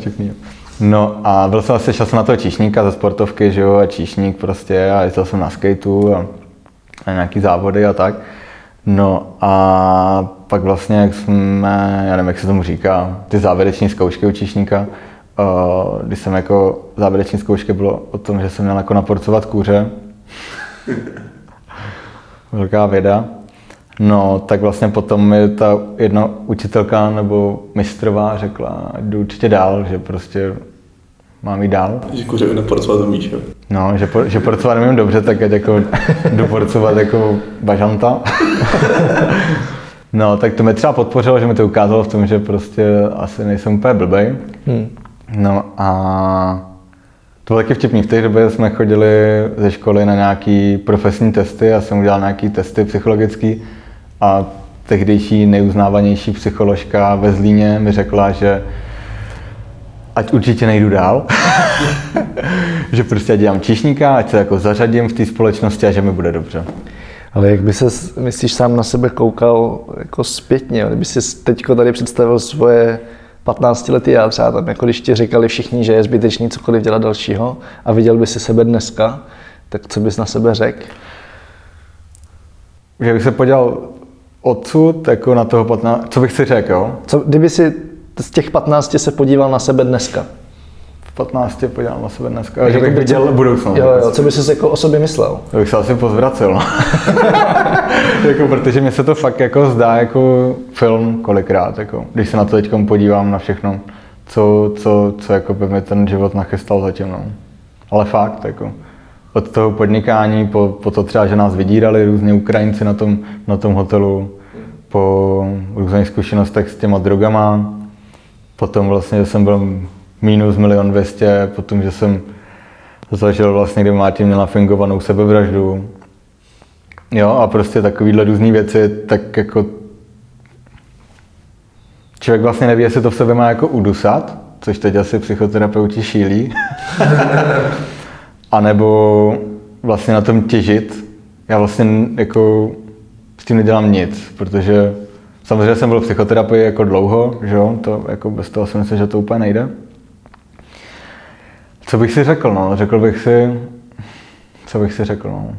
Všichni. No a byl jsem asi čas na toho číšníka ze sportovky, že jo, a číšník prostě a jezdil jsem na skateu a, a nějaký závody a tak. No a pak vlastně, jak jsme, já nevím, jak se tomu říká, ty závěreční zkoušky u číšníka, uh, když jsem jako závěreční zkoušky bylo o tom, že jsem měl jako naporcovat kůře. Velká věda. No, tak vlastně potom mi ta jedna učitelka nebo mistrová řekla, jdu určitě dál, že prostě mám jít dál. Že kuře neporcovat umíš, jo? No, že, por, že porcovat nemím dobře, tak jako jdu porcovat jako bažanta. no, tak to mi třeba podpořilo, že mi to ukázalo v tom, že prostě asi nejsem úplně blbej. Hmm. No a to bylo taky vtipný. V té době jsme chodili ze školy na nějaký profesní testy a jsem udělal nějaký testy psychologický a tehdejší nejuznávanější psycholožka ve Zlíně mi řekla, že ať určitě nejdu dál, že prostě dělám čišníka, ať se jako zařadím v té společnosti a že mi bude dobře. Ale jak by se, myslíš, sám na sebe koukal jako zpětně, kdyby si teďko tady představil svoje 15 lety já třeba tam, jako když ti říkali všichni, že je zbytečný cokoliv dělat dalšího a viděl by si sebe dneska, tak co bys na sebe řekl? Že bych se podělal odsud, jako na toho 15, co bych si řekl, jo? Co, kdyby si z těch 15 se podíval na sebe dneska? V 15 podíval na sebe dneska, že bych viděl budoucnost. Jo, jo, co bys si jako o sobě myslel? To bych se asi pozvracel, jako, protože mi se to fakt jako zdá jako film kolikrát, jako, když se na to teď podívám na všechno, co, co, co jako by mi ten život nachystal zatím. No. Ale fakt, jako, od toho podnikání po, po to třeba, že nás vydírali různě Ukrajinci na tom, na tom hotelu, po různých zkušenostech s těma drogama, potom vlastně, že jsem byl minus milion dvěstě, potom, že jsem zažil vlastně, kdy Martin měla fingovanou sebevraždu. Jo, a prostě takovýhle různé věci, tak jako člověk vlastně neví, jestli to v sobě má jako udusat, což teď asi psychoterapeuti šílí, a nebo vlastně na tom těžit. Já vlastně jako s tím nedělám nic, protože samozřejmě jsem byl v psychoterapii jako dlouho, že jo, to jako bez toho si myslím, že to úplně nejde. Co bych si řekl, no? Řekl bych si, co bych si řekl, no?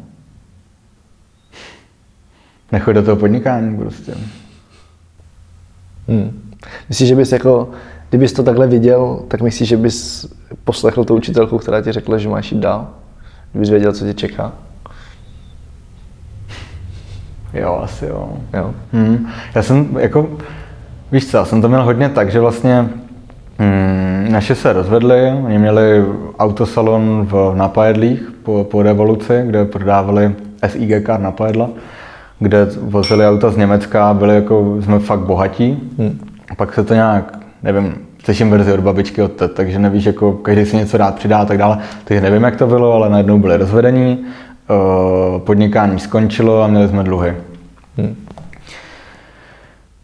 Nechoď do toho podnikání prostě. Hmm. Myslíš, že bys jako, kdybys to takhle viděl, tak myslíš, že bys poslechl tu učitelku, která ti řekla, že máš jít dál? Kdybys věděl, co tě čeká? Jo, asi jo. jo. Hmm. Já jsem jako, víš co, já jsem to měl hodně tak, že vlastně hmm, naše se rozvedli, oni měli autosalon v Napajedlích po, po revoluci, kde prodávali SIG car Napajedla, kde vozili auta z Německa, byli jako, jsme fakt bohatí. Hmm. Pak se to nějak, nevím, slyším verzi od babičky od teď, takže nevíš, jako každý si něco rád přidá a tak dále. Takže nevím, jak to bylo, ale najednou byli rozvedení, eh, podnikání skončilo a měli jsme dluhy. Hmm.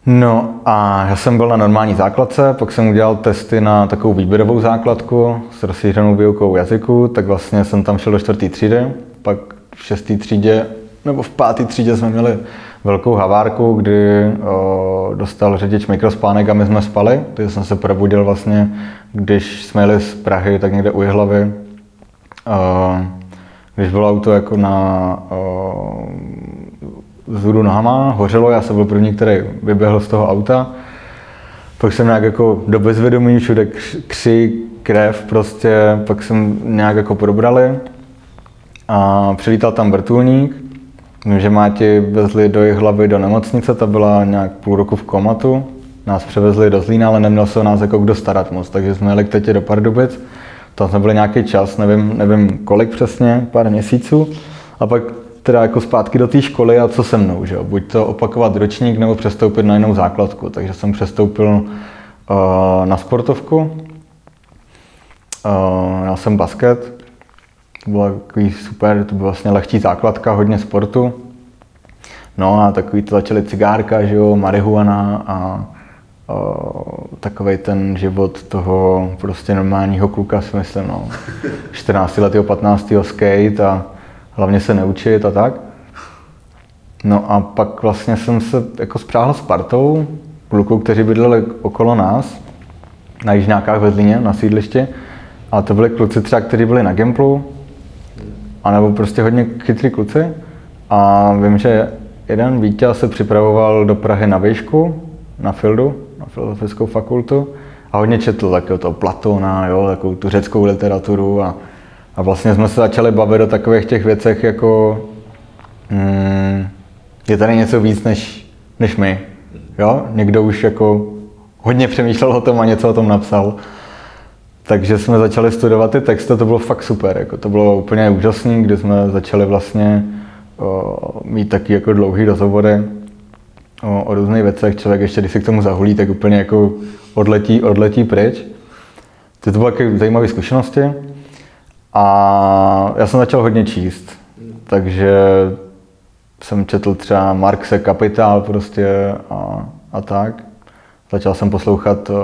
No a já jsem byl na normální základce, pak jsem udělal testy na takovou výběrovou základku s rozšířenou výukou jazyku, tak vlastně jsem tam šel do čtvrtý třídy, pak v šestý třídě nebo v páté třídě jsme měli velkou havárku, kdy o, dostal řidič mikrospánek a my jsme spali. Takže jsem se probudil vlastně, když jsme jeli z Prahy, tak někde u Jihlavy. O, když bylo auto jako na zůru nohama, hořelo, já jsem byl první, který vyběhl z toho auta. Pak jsem nějak jako do bezvědomí, všude kři, krev prostě, pak jsem nějak jako probrali. A přilítal tam vrtulník, že Máti vezli do jejich hlavy do nemocnice, ta byla nějak půl roku v komatu. Nás převezli do Zlína, ale neměl se o nás jako kdo starat moc, takže jsme jeli k tetě do Pardubic. Tam jsme byli nějaký čas, nevím, nevím kolik přesně, pár měsíců. A pak teda jako zpátky do té školy a co se mnou, že jo? Buď to opakovat ročník nebo přestoupit na jinou základku. Takže jsem přestoupil uh, na sportovku. Uh, já jsem basket, to bylo takový super, to byla vlastně lehčí základka, hodně sportu. No a takový to začaly cigárka, že jo, marihuana a takový ten život toho prostě normálního kluka, si myslím, no. 14 letého, 15. skate a hlavně se neučit a tak. No a pak vlastně jsem se jako spřáhl s partou kluků, kteří bydleli okolo nás, na Jižňákách ve Zlíně, na sídlišti. A to byli kluci třeba, kteří byli na Gimplu, anebo prostě hodně chytrý kluci. A vím, že jeden vítěz se připravoval do Prahy na výšku, na Fildu, na filozofickou fakultu a hodně četl takového toho Platona, jo, takovou tu řeckou literaturu a, a vlastně jsme se začali bavit o takových těch věcech jako hmm, je tady něco víc než, než my. Jo? Někdo už jako hodně přemýšlel o tom a něco o tom napsal. Takže jsme začali studovat ty texty, to bylo fakt super, jako to bylo úplně úžasné, kdy jsme začali vlastně o, mít taky jako dlouhý rozhovory o, o různých věcech. Člověk ještě, když se k tomu zahulí, tak úplně jako odletí, odletí pryč. To bylo taky zajímavé zkušenosti. A já jsem začal hodně číst, takže jsem četl třeba Marxe Kapitál prostě a, a tak. Začal jsem poslouchat uh,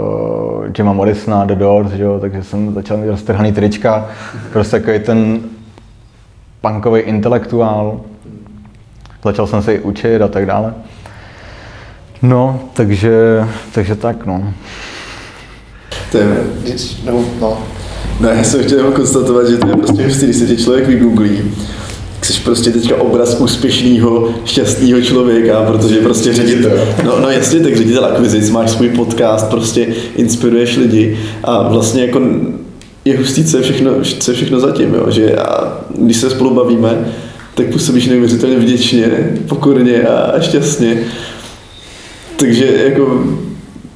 Jima Morrisona, The Doors, že jo, takže jsem začal mít roztrhaný trička, prostě takový ten punkový intelektuál. Začal jsem se i učit a tak dále. No, takže, takže tak, no. To je, no, no. No, já jsem chtěl konstatovat, že to je prostě hustý, když se tě člověk vygooglí, jsi prostě teďka obraz úspěšného, šťastného člověka, protože prostě ředitel, no, no jasně, tak ředitel akvizic, máš svůj podcast, prostě inspiruješ lidi a vlastně jako je hustý, co je všechno, co je všechno zatím, jo? že a když se spolu bavíme, tak působíš neuvěřitelně vděčně, pokorně a šťastně. Takže jako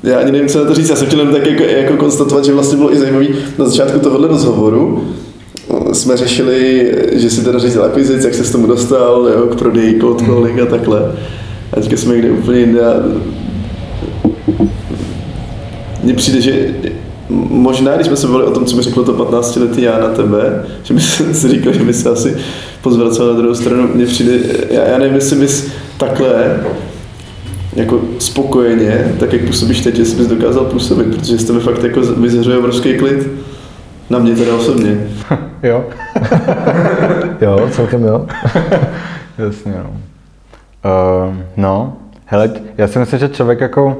já ani nevím, co na to říct. Já jsem chtěl jen tak jako, jako konstatovat, že vlastně bylo i zajímavý na začátku tohohle rozhovoru, jsme řešili, že si teda řešil akvizic, jak se s tomu dostal, jo, k prodeji cold hmm. calling a takhle. A teďka jsme někde úplně jinde a mně přijde, že možná, když jsme se bavili o tom, co mi řeklo to 15 letý já na tebe, že by si říkal, že by se asi pozvracel na druhou stranu, mně přijde, já, já nevím, jestli bys takhle jako spokojeně, tak jak působíš teď, jestli bys dokázal působit, protože z tebe fakt jako vyzařuje obrovský klid. Na mě teda osobně. jo. jo, celkem jo. Jasně, no. Uh, no, hele, já si myslím, že člověk jako,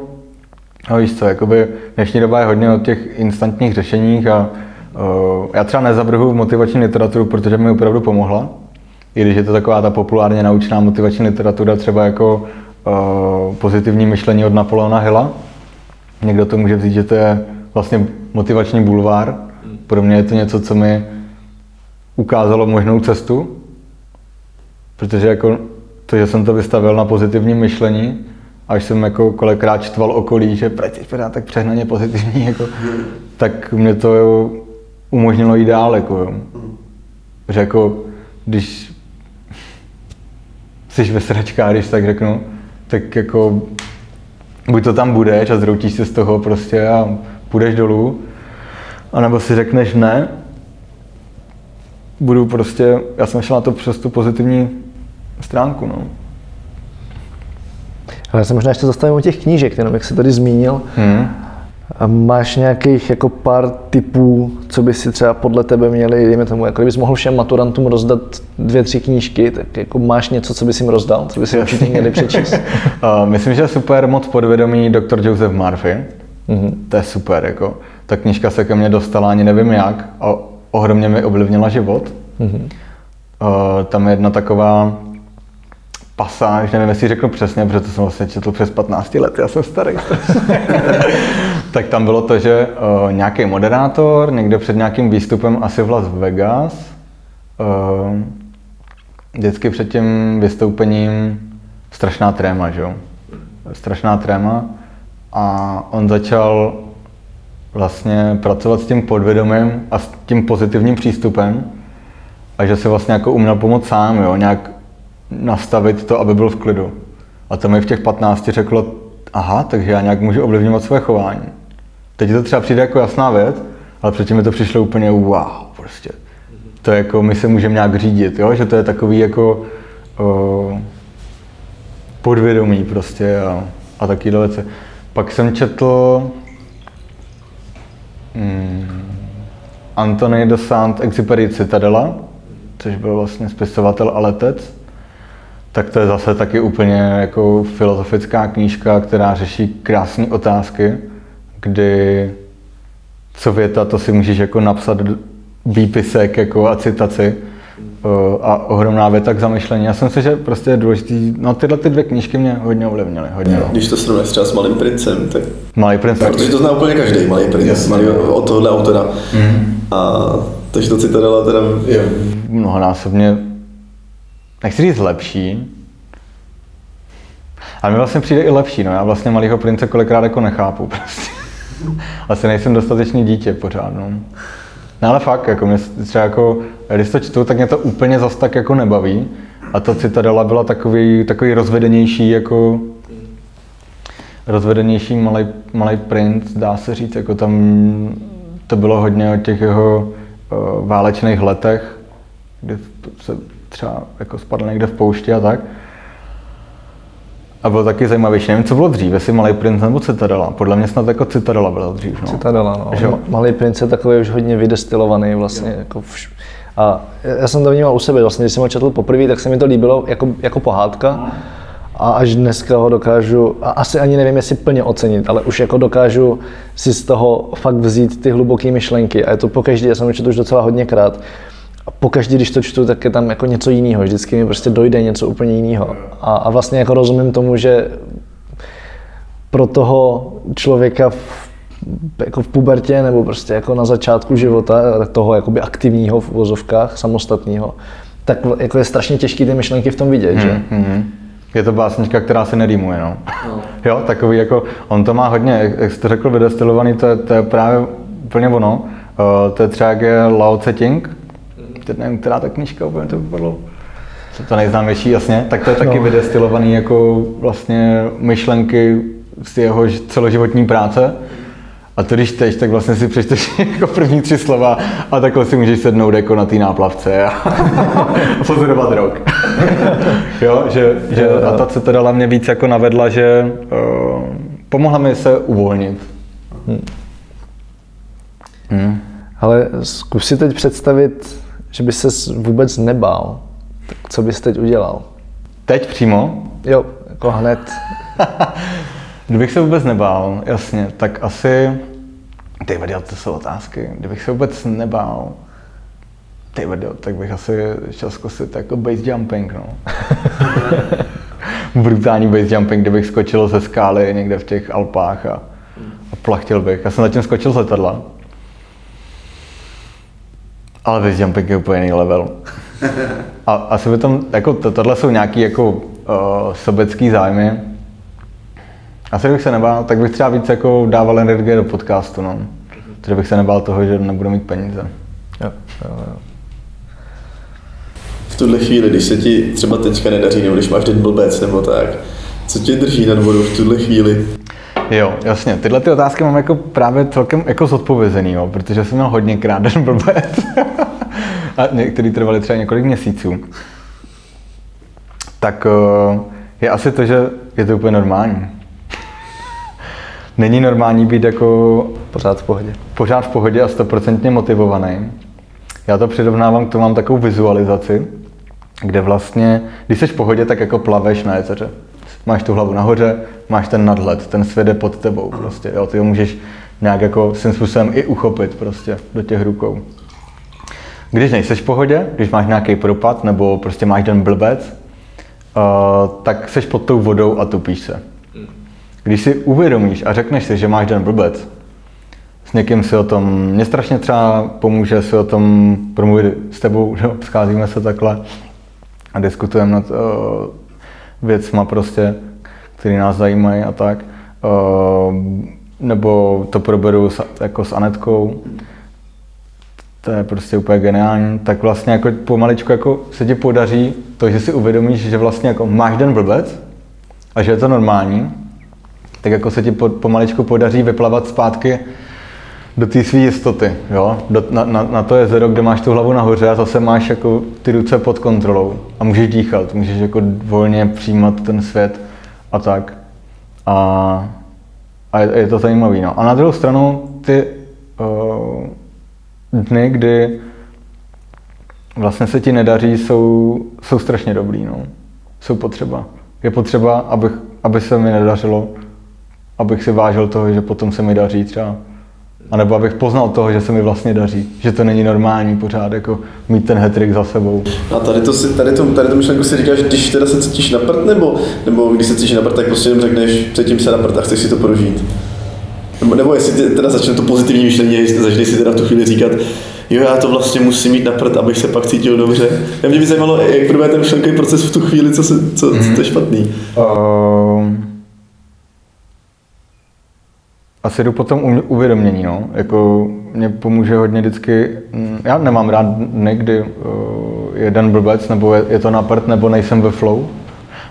no víš co, jakoby dnešní doba je hodně o těch instantních řešeních a uh, já třeba nezavrhu motivační literaturu, protože mi opravdu pomohla. I když je to taková ta populárně naučná motivační literatura, třeba jako pozitivní myšlení od Napoleona Hilla. Někdo to může vzít, že to je vlastně motivační bulvár, pro mě je to něco, co mi ukázalo možnou cestu, protože jako to, že jsem to vystavil na pozitivní myšlení, až jsem jako kolikrát čtval okolí, že proč jsi tak přehnaně pozitivní, jako, tak mě to jo, umožnilo jít dál. Jako, jo. Že jako, když jsi ve sračkách, když tak řeknu, tak jako buď to tam budeš a zroutíš se z toho prostě a půjdeš dolů, a nebo si řekneš ne, budu prostě, já jsem šel na to přes tu pozitivní stránku, no. Já se možná ještě zastavím u těch knížek, jenom jak jsi tady zmínil. Hmm. A máš nějakých jako pár typů, co by si třeba podle tebe měli, dejme tomu, jako kdybys mohl všem maturantům rozdat dvě, tři knížky, tak jako máš něco, co bys jim rozdal, co by si určitě měli přečíst? myslím, že je super moc podvědomý dr. Joseph Murphy. Mm-hmm. To je super, jako. Ta knížka se ke mně dostala ani nevím jak a ohromně mi ovlivnila život. Mm-hmm. Tam je jedna taková pasáž, nevím, jestli řeknu přesně, protože to jsem vlastně četl přes 15 let, já jsem starý. tak tam bylo to, že uh, nějaký moderátor někde před nějakým výstupem asi v Las Vegas uh, vždycky před tím vystoupením strašná tréma, že jo? Strašná tréma a on začal vlastně pracovat s tím podvědomím a s tím pozitivním přístupem a že si vlastně jako uměl pomoct sám, jo? nějak nastavit to, aby byl v klidu. A to mi v těch 15 řeklo, aha, takže já nějak můžu ovlivňovat své chování. Teď to třeba přijde jako jasná věc, ale předtím mi to přišlo úplně wow, prostě. To je jako, my se můžeme nějak řídit, jo? že to je takový jako o, podvědomí prostě a, a takovýhle věci. Pak jsem četl hmm, Anthony de Saint-Exupéry Citadela, což byl vlastně spisovatel a letec tak to je zase taky úplně jako filozofická knížka, která řeší krásné otázky, kdy co věta, to si můžeš jako napsat výpisek jako a citaci a ohromná věta k zamyšlení. Já jsem si, že prostě je důležitý, no tyhle ty dvě knížky mě hodně ovlivnily. Hodně, no. Když to srovnáš třeba s Malým princem, tak... Malý princ. Protože to zná úplně každý, Malý princ, yes. malý, od tohohle autora. Mm. A takže to citadela teda... Je. Mnohonásobně nechci říct lepší, ale mi vlastně přijde i lepší, no já vlastně malého prince kolikrát jako nechápu prostě. Asi nejsem dostatečný dítě pořád, no. No ale fakt, jako mě třeba jako, když to čtu, tak mě to úplně zas tak jako nebaví. A ta Citadela byla takový, takový rozvedenější, jako rozvedenější malý, malý princ, dá se říct, jako tam to bylo hodně o těch jeho uh, válečných letech, kdy se třeba jako spadl někde v poušti a tak. A bylo taky zajímavější. Nevím, co bylo dřív, jestli Malý princ nebo Citadela. Podle mě snad jako Citadela byla dřív. No. Citadela, no. Že? Malý princ je takový už hodně vydestilovaný vlastně. Jo. Jako vš... A já jsem to vnímal u sebe, vlastně, když jsem ho četl poprvé, tak se mi to líbilo jako, jako pohádka. A až dneska ho dokážu, a asi ani nevím, jestli plně ocenit, ale už jako dokážu si z toho fakt vzít ty hluboké myšlenky. A je to po každý, já jsem ho četl už docela hodněkrát a pokaždé, když to čtu, tak je tam jako něco jiného. Vždycky mi prostě dojde něco úplně jiného. A, a vlastně jako rozumím tomu, že pro toho člověka v, jako v pubertě nebo prostě jako na začátku života, toho jakoby aktivního v uvozovkách, samostatného, tak jako je strašně těžký ty myšlenky v tom vidět, že? Mm-hmm. Je to básnička, která se nerýmuje, no. no. jo, takový jako, on to má hodně, jak jste řekl, vydestilovaný, to je, to je právě úplně ono. Uh, to je třeba jak je Lao Tse Ting, teď nevím, která ta knížka úplně to vypadlo. To, to nejznámější, jasně, tak to je taky no. vydestilovaný jako vlastně myšlenky z jeho celoživotní práce. A to když teď, tak vlastně si přečteš jako první tři slova a takhle si můžeš sednout jako na té náplavce a, a pozorovat rok. jo, že, že a ta se dala mě víc jako navedla, že uh, pomohla mi se uvolnit. Hmm. Hmm. Ale zkus si teď představit že by se vůbec nebál, tak co bys teď udělal? Teď přímo? Jo, jako hned. Kdybych se vůbec nebál, jasně, tak asi... Ty vadil, to jsou otázky. Kdybych se vůbec nebál, ty vadil, tak bych asi šel zkusit jako base jumping, no. Brutální base jumping, kdybych skočil ze skály někde v těch Alpách a, a plachtil bych. Já jsem zatím skočil z letadla, ale base jumping je úplně jiný level. A asi by tam, jako to, tohle jsou nějaký jako uh, sobecký zájmy. Asi bych se nebál, tak bych třeba víc jako dával energie do podcastu, no. Takže bych se nebál toho, že nebudu mít peníze. Jo, jo, jo. V tuhle chvíli, když se ti třeba teďka nedaří, nebo když máš den blbec nebo tak, co tě drží nad vodou v tuhle chvíli? Jo, jasně. Tyhle ty otázky mám jako právě celkem jako zodpovězený, jo, protože jsem měl hodně krát den blbec. a některý trvaly třeba několik měsíců. Tak eh, je asi to, že je to úplně normální. Není normální být jako Pořád v pohodě. pořád v pohodě a stoprocentně motivovaný. Já to přirovnávám k tomu, mám takovou vizualizaci, kde vlastně, když jsi v pohodě, tak jako plaveš na jezeře. Máš tu hlavu nahoře, máš ten nadhled, ten svět je pod tebou prostě, jo, ty ho můžeš nějak jako svým způsobem i uchopit prostě do těch rukou. Když nejseš v pohodě, když máš nějaký propad nebo prostě máš den blbec, uh, tak seš pod tou vodou a tupíš se. Když si uvědomíš a řekneš si, že máš den blbec, s někým si o tom, mě strašně třeba pomůže si o tom promluvit s tebou, že scházíme se takhle a diskutujeme nad uh, věcma prostě, které nás zajímají a tak. Uh, nebo to proberu s, jako s Anetkou, to je prostě úplně geniální, tak vlastně jako pomaličku jako se ti podaří to, že si uvědomíš, že vlastně jako máš den blbec a že je to normální, tak jako se ti po, pomaličku podaří vyplavat zpátky do té své jistoty, jo? Do, na, na, na, to jezero, kde máš tu hlavu nahoře a zase máš jako ty ruce pod kontrolou a můžeš dýchat, můžeš jako volně přijímat ten svět a tak. A, a je, je to zajímavé. No. A na druhou stranu ty uh, dny, kdy vlastně se ti nedaří, jsou, jsou strašně dobrý. No. Jsou potřeba. Je potřeba, abych, aby se mi nedařilo, abych si vážil toho, že potom se mi daří třeba. A nebo abych poznal toho, že se mi vlastně daří, že to není normální pořád jako mít ten hetrik za sebou. A tady to, si, tady to, tady to myšlenku si říkáš, když teda se cítíš na prd, nebo, nebo když se cítíš na prd, tak prostě jenom řekneš, cítím se na prd a chceš si to prožít. Nebo, nebo jestli teda začne to pozitivní myšlení, začneš si teda v tu chvíli říkat, jo, já to vlastně musím mít na prd, abych se pak cítil dobře. Já mě by zajímalo, jak probíhá ten myšlenkový proces v tu chvíli, co, se, co, mm-hmm. co to je špatný. Uh, asi jdu potom uvědomění, no. Jako mě pomůže hodně vždycky, mm, já nemám rád dny, kdy uh, je blbec, nebo je, je to na prd, nebo nejsem ve flow.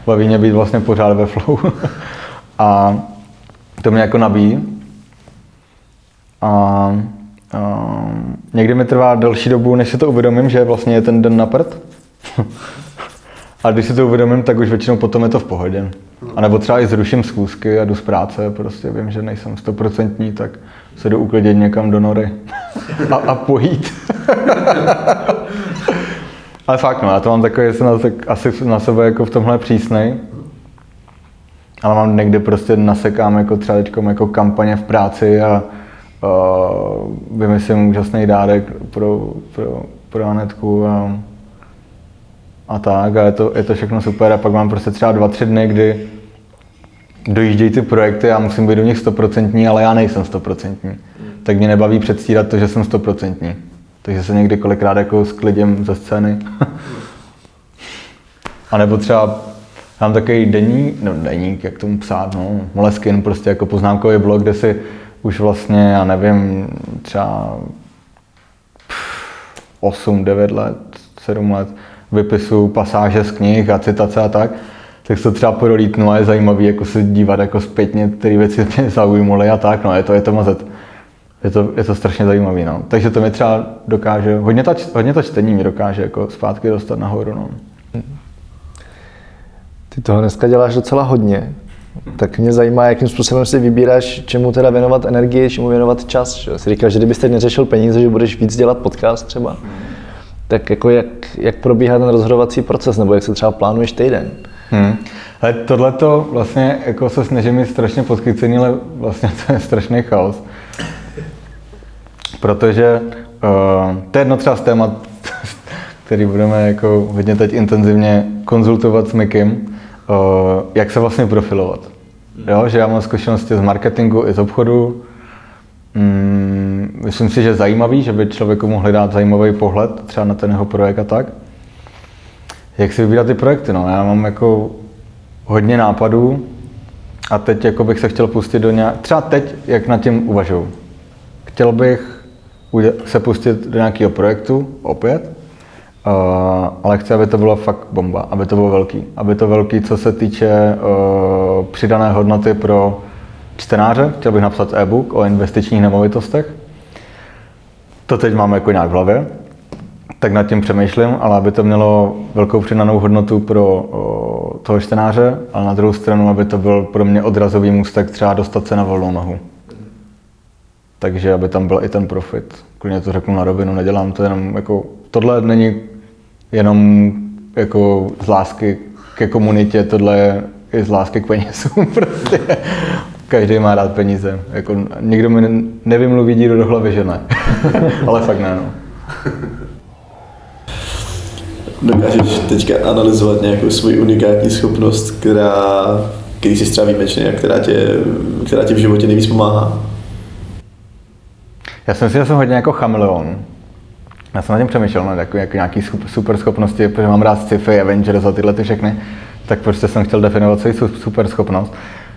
Baví mě být vlastně pořád ve flow. a to mě jako nabíjí. A uh, někdy mi trvá delší dobu, než si to uvědomím, že vlastně je ten den na prd. a když si to uvědomím, tak už většinou potom je to v pohodě. A nebo třeba i zruším zkoušky a jdu z práce, prostě vím, že nejsem stoprocentní, tak se jdu uklidit někam do nory a, a pojít. Ale fakt no, já to mám takové, jsem na, tak asi na sebe jako v tomhle přísnej. Ale mám někde prostě nasekám jako třeba teďkom jako kampaně v práci a uh, vymyslím úžasný dárek pro, pro, pro Anetku a, a tak a je to, je to všechno super a pak mám prostě třeba dva, tři dny, kdy dojíždějí ty projekty a musím být do nich stoprocentní, ale já nejsem stoprocentní. Tak mě nebaví předstírat to, že jsem stoprocentní. Takže se někdy kolikrát jako sklidím ze scény. a nebo třeba mám takový denní, no deník, jak tomu psát, no, Moleskin, prostě jako poznámkový blog, kde si už vlastně, já nevím, třeba 8, 9 let, 7 let vypisu pasáže z knih a citace a tak tak se to třeba prolítnu a je zajímavý jako se dívat jako zpětně, které věci mě zaujímaly a tak, no, je to, je to mazet. Je to, je to strašně zajímavý, no. Takže to mi třeba dokáže, hodně ta, hodně ta čtení mi dokáže jako zpátky dostat nahoru, no. Ty toho dneska děláš docela hodně. Tak mě zajímá, jakým způsobem si vybíráš, čemu teda věnovat energii, čemu věnovat čas. Že? Jsi říkal, že kdybyste neřešil peníze, že budeš víc dělat podcast třeba. Tak jako jak, jak probíhá ten rozhodovací proces, nebo jak se třeba plánuješ týden? Hmm. Ale tohle to vlastně jako se snažím mít strašně podchycený, ale vlastně to je strašný chaos. Protože uh, to je jedno třeba z témat, který budeme jako hodně teď intenzivně konzultovat s Mikim, uh, jak se vlastně profilovat. Jo, že já mám zkušenosti z marketingu i z obchodu. Mm, myslím si, že zajímavý, že by člověku mohli dát zajímavý pohled třeba na ten jeho projekt a tak. Jak si vybírat ty projekty? No, já mám jako hodně nápadů a teď jako bych se chtěl pustit do nějak... Třeba teď, jak nad tím uvažuji. Chtěl bych se pustit do nějakého projektu, opět, uh, ale chci, aby to bylo fakt bomba, aby to bylo velký. Aby to velký, co se týče uh, přidané hodnoty pro čtenáře. Chtěl bych napsat e-book o investičních nemovitostech. To teď mám jako nějak v hlavě tak nad tím přemýšlím, ale aby to mělo velkou přidanou hodnotu pro toho čtenáře, ale na druhou stranu, aby to byl pro mě odrazový můstek třeba dostat se na volnou nohu. Takže aby tam byl i ten profit. Klidně to řeknu na rovinu, nedělám to jenom jako, tohle není jenom jako z lásky ke komunitě, tohle je i z lásky k penězům prostě. Každý má rád peníze. Jako, nikdo mi nevymluví díru do hlavy, že ne. Ale fakt ne, no. Dokážeš teďka analyzovat nějakou svoji unikátní schopnost, která, který třeba výjimečný a která tě, která tě v životě nejvíc pomáhá? Já si myslím, že jsem hodně jako chameleon. Já jsem na tím přemýšlel, no, jako, jako nějaký super schopnosti, protože mám rád sci-fi, Avengers a tyhle ty všechny, tak prostě jsem chtěl definovat svoji super schopnost.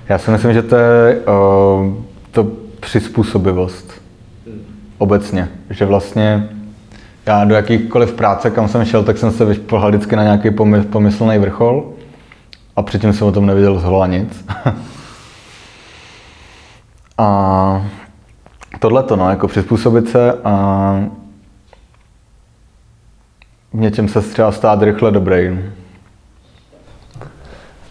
Já si myslím, že to je uh, to přizpůsobivost obecně, že vlastně já do jakýkoliv práce, kam jsem šel, tak jsem se vyšplhal vždycky na nějaký pomyslný vrchol a předtím jsem o tom nevěděl zhola nic. a tohle to, no, jako přizpůsobit se a něčem se třeba stát rychle dobrý.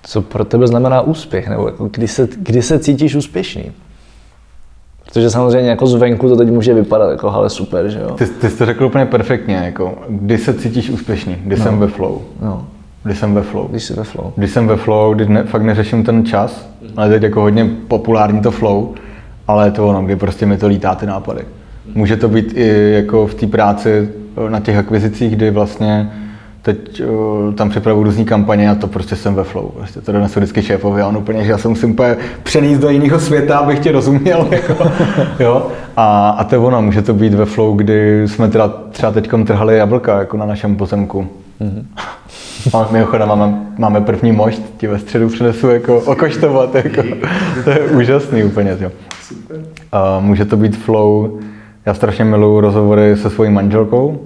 Co pro tebe znamená úspěch? Nebo jako kdy, se, kdy se cítíš úspěšný? Protože samozřejmě jako zvenku to teď může vypadat jako ale super, že jo? Ty, ty jsi to řekl úplně perfektně, jako kdy se cítíš úspěšný, kdy no. jsem ve flow. No. Kdy jsem ve flow. Když jsi ve flow. Když jsem ve flow, kdy ne, fakt neřeším ten čas, ale teď jako hodně populární to flow, ale je to ono, kdy prostě mi to lítá ty nápady. Může to být i jako v té práci na těch akvizicích, kdy vlastně teď uh, tam připravu různý kampaně a to prostě jsem ve flow. Prostě to donesu vždycky šéfovi a on úplně, že já se musím úplně přenést do jiného světa, abych tě rozuměl. Jako, jo? A, a to je ono, může to být ve flow, kdy jsme teda třeba teď trhali jablka jako na našem pozemku. Mm-hmm. A mimochodem máme, máme první mošt, ti ve středu přinesu jako okoštovat, jako, to je úžasný úplně. Jo. Super. A může to být flow, já strašně miluju rozhovory se svojí manželkou,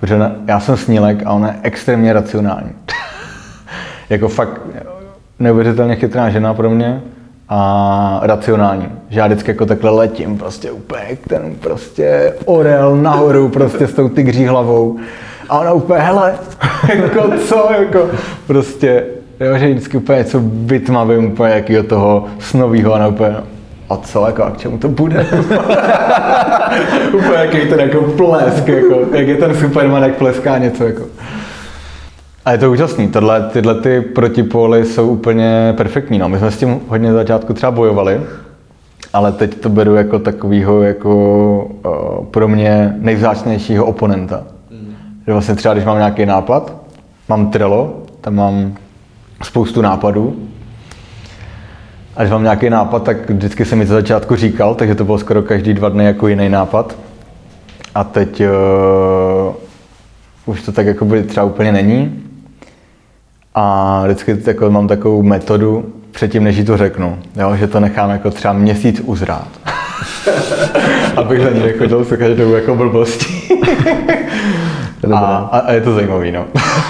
Protože já jsem snílek a ona je extrémně racionální. jako fakt neuvěřitelně chytrá žena pro mě a racionální. Že já vždycky jako takhle letím, prostě úplně ten prostě orel nahoru, prostě s tou tygří hlavou. A ona úplně, hele, jako co, jako prostě, jo, že vždycky úplně něco vytmavím, úplně jakýho toho snovýho a ona úplně, a co, jako, a k čemu to bude? Úplně jaký ten jako plesk, jako, jak je ten Superman, jak pleská něco. Jako. A je to úžasný, Tohle, tyhle ty protipóly jsou úplně perfektní. No. My jsme s tím hodně začátku třeba bojovali, ale teď to beru jako takového jako uh, pro mě nejvzácnějšího oponenta. Mm. Že vlastně třeba, když mám nějaký nápad, mám Trello, tam mám spoustu nápadů a když mám nějaký nápad, tak vždycky jsem mi to začátku říkal, takže to bylo skoro každý dva dny jako jiný nápad. A teď uh, už to tak jako by třeba úplně není. A vždycky jako mám takovou metodu předtím, než jí to řeknu, jo, že to nechám jako třeba měsíc uzrát. Abych za ní nechodil s každou jako blbostí. a, a, a, je to zajímavý, no.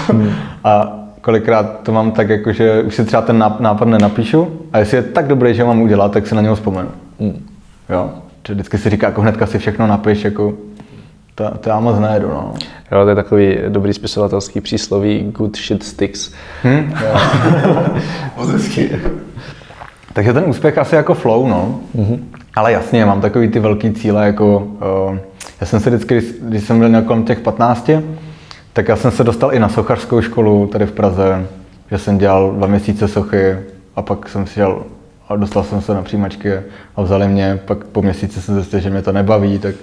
Hmm. a kolikrát to mám tak, jako, že už si třeba ten nápad nenapíšu a jestli je tak dobrý, že mám udělat, tak si na něho vzpomenu. Mm. Jo? Že vždycky si říká, jako hnedka si všechno napiš, jako to, to já moc nejedu, no. Jo, to je takový dobrý spisovatelský přísloví good shit sticks. Hmm? Takže ten úspěch asi jako flow, no. Mm-hmm. Ale jasně, mám takový ty velký cíle, jako uh, já jsem se vždycky, když, když jsem byl nějak těch 15, tak já jsem se dostal i na sochařskou školu tady v Praze, že jsem dělal dva měsíce sochy a pak jsem si dělal a dostal jsem se na přijímačky a vzali mě, pak po měsíci jsem zjistil, že mě to nebaví, tak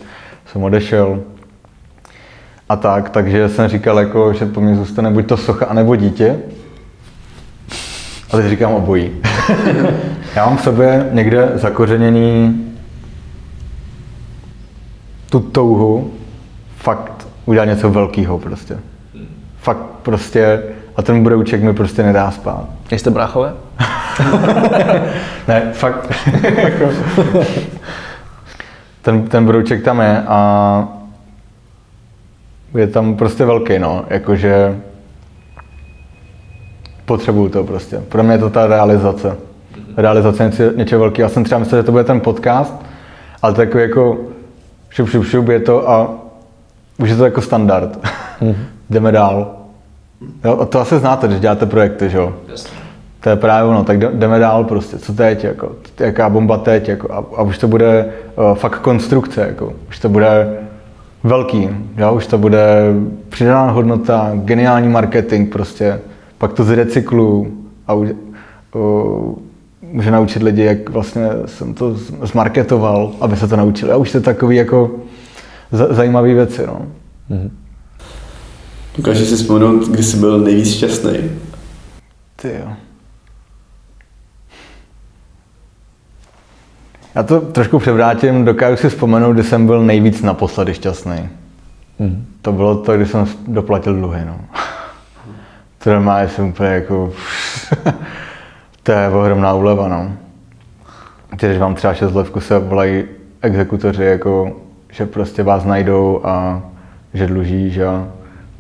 jsem odešel. A tak, takže jsem říkal, jako, že po mně zůstane buď to socha, anebo dítě. A teď říkám obojí. Já mám v sobě někde zakořeněný tu touhu fakt udělat něco velkého prostě. Fakt prostě, a ten brouček mi prostě nedá spát. Jste bráchové? ne, fakt. Ten, ten brouček tam je a je tam prostě velký, no, jakože potřebuju to prostě. Pro mě je to ta realizace. Realizace něco, něčeho velkého. Já jsem třeba myslel, že to bude ten podcast, ale takový jako šup, šup, šup je to a už je to jako standard. Mm-hmm. Jdeme dál. Jo, a to asi znáte, když děláte projekty, že jo? To je právě ono, tak jdeme dál prostě, co teď, jako, jaká bomba teď, jako, a, a už to bude uh, fakt konstrukce, jako, už to bude velký, jo? už to bude přidaná hodnota, geniální marketing prostě, pak to zrecyklu a už, uh, může naučit lidi, jak vlastně jsem to zmarketoval, aby se to naučili. A už to takový jako zajímavé věci. No. Mm-hmm. Dokážeš si vzpomenout, kdy jsi byl nejvíc šťastný? Ty jo. Já to trošku převrátím, dokážu si vzpomenout, kdy jsem byl nejvíc naposledy šťastný. Mm. To bylo to, kdy jsem doplatil dluhy. No. To normálně jsem úplně jako... to je ohromná úleva, no. Když vám třeba 6 let v kuse volají exekutoři, jako, že prostě vás najdou a že dluží, že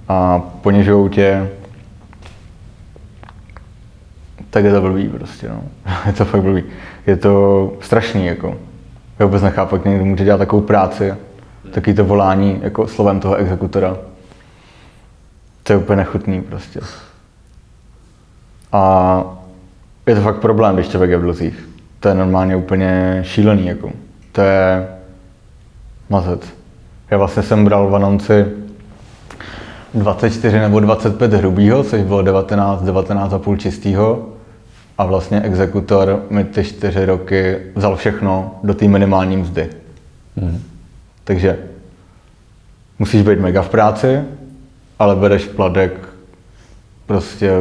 a ponižují tě, tak je to blbý prostě, no. je to fakt blbý. Je to strašný, jako. Já vůbec nechápu, jak někdo může dělat takovou práci, taky to volání jako slovem toho exekutora. To je úplně nechutný prostě. A je to fakt problém, když člověk je v dluzích. To je normálně úplně šílený, jako. To je mazec. Já vlastně jsem bral v anonci 24 nebo 25 hrubýho, což bylo 19, 19,5 čistýho. A vlastně exekutor mi ty čtyři roky vzal všechno do té minimální mzdy. Mm. Takže musíš být mega v práci, ale bereš pladek prostě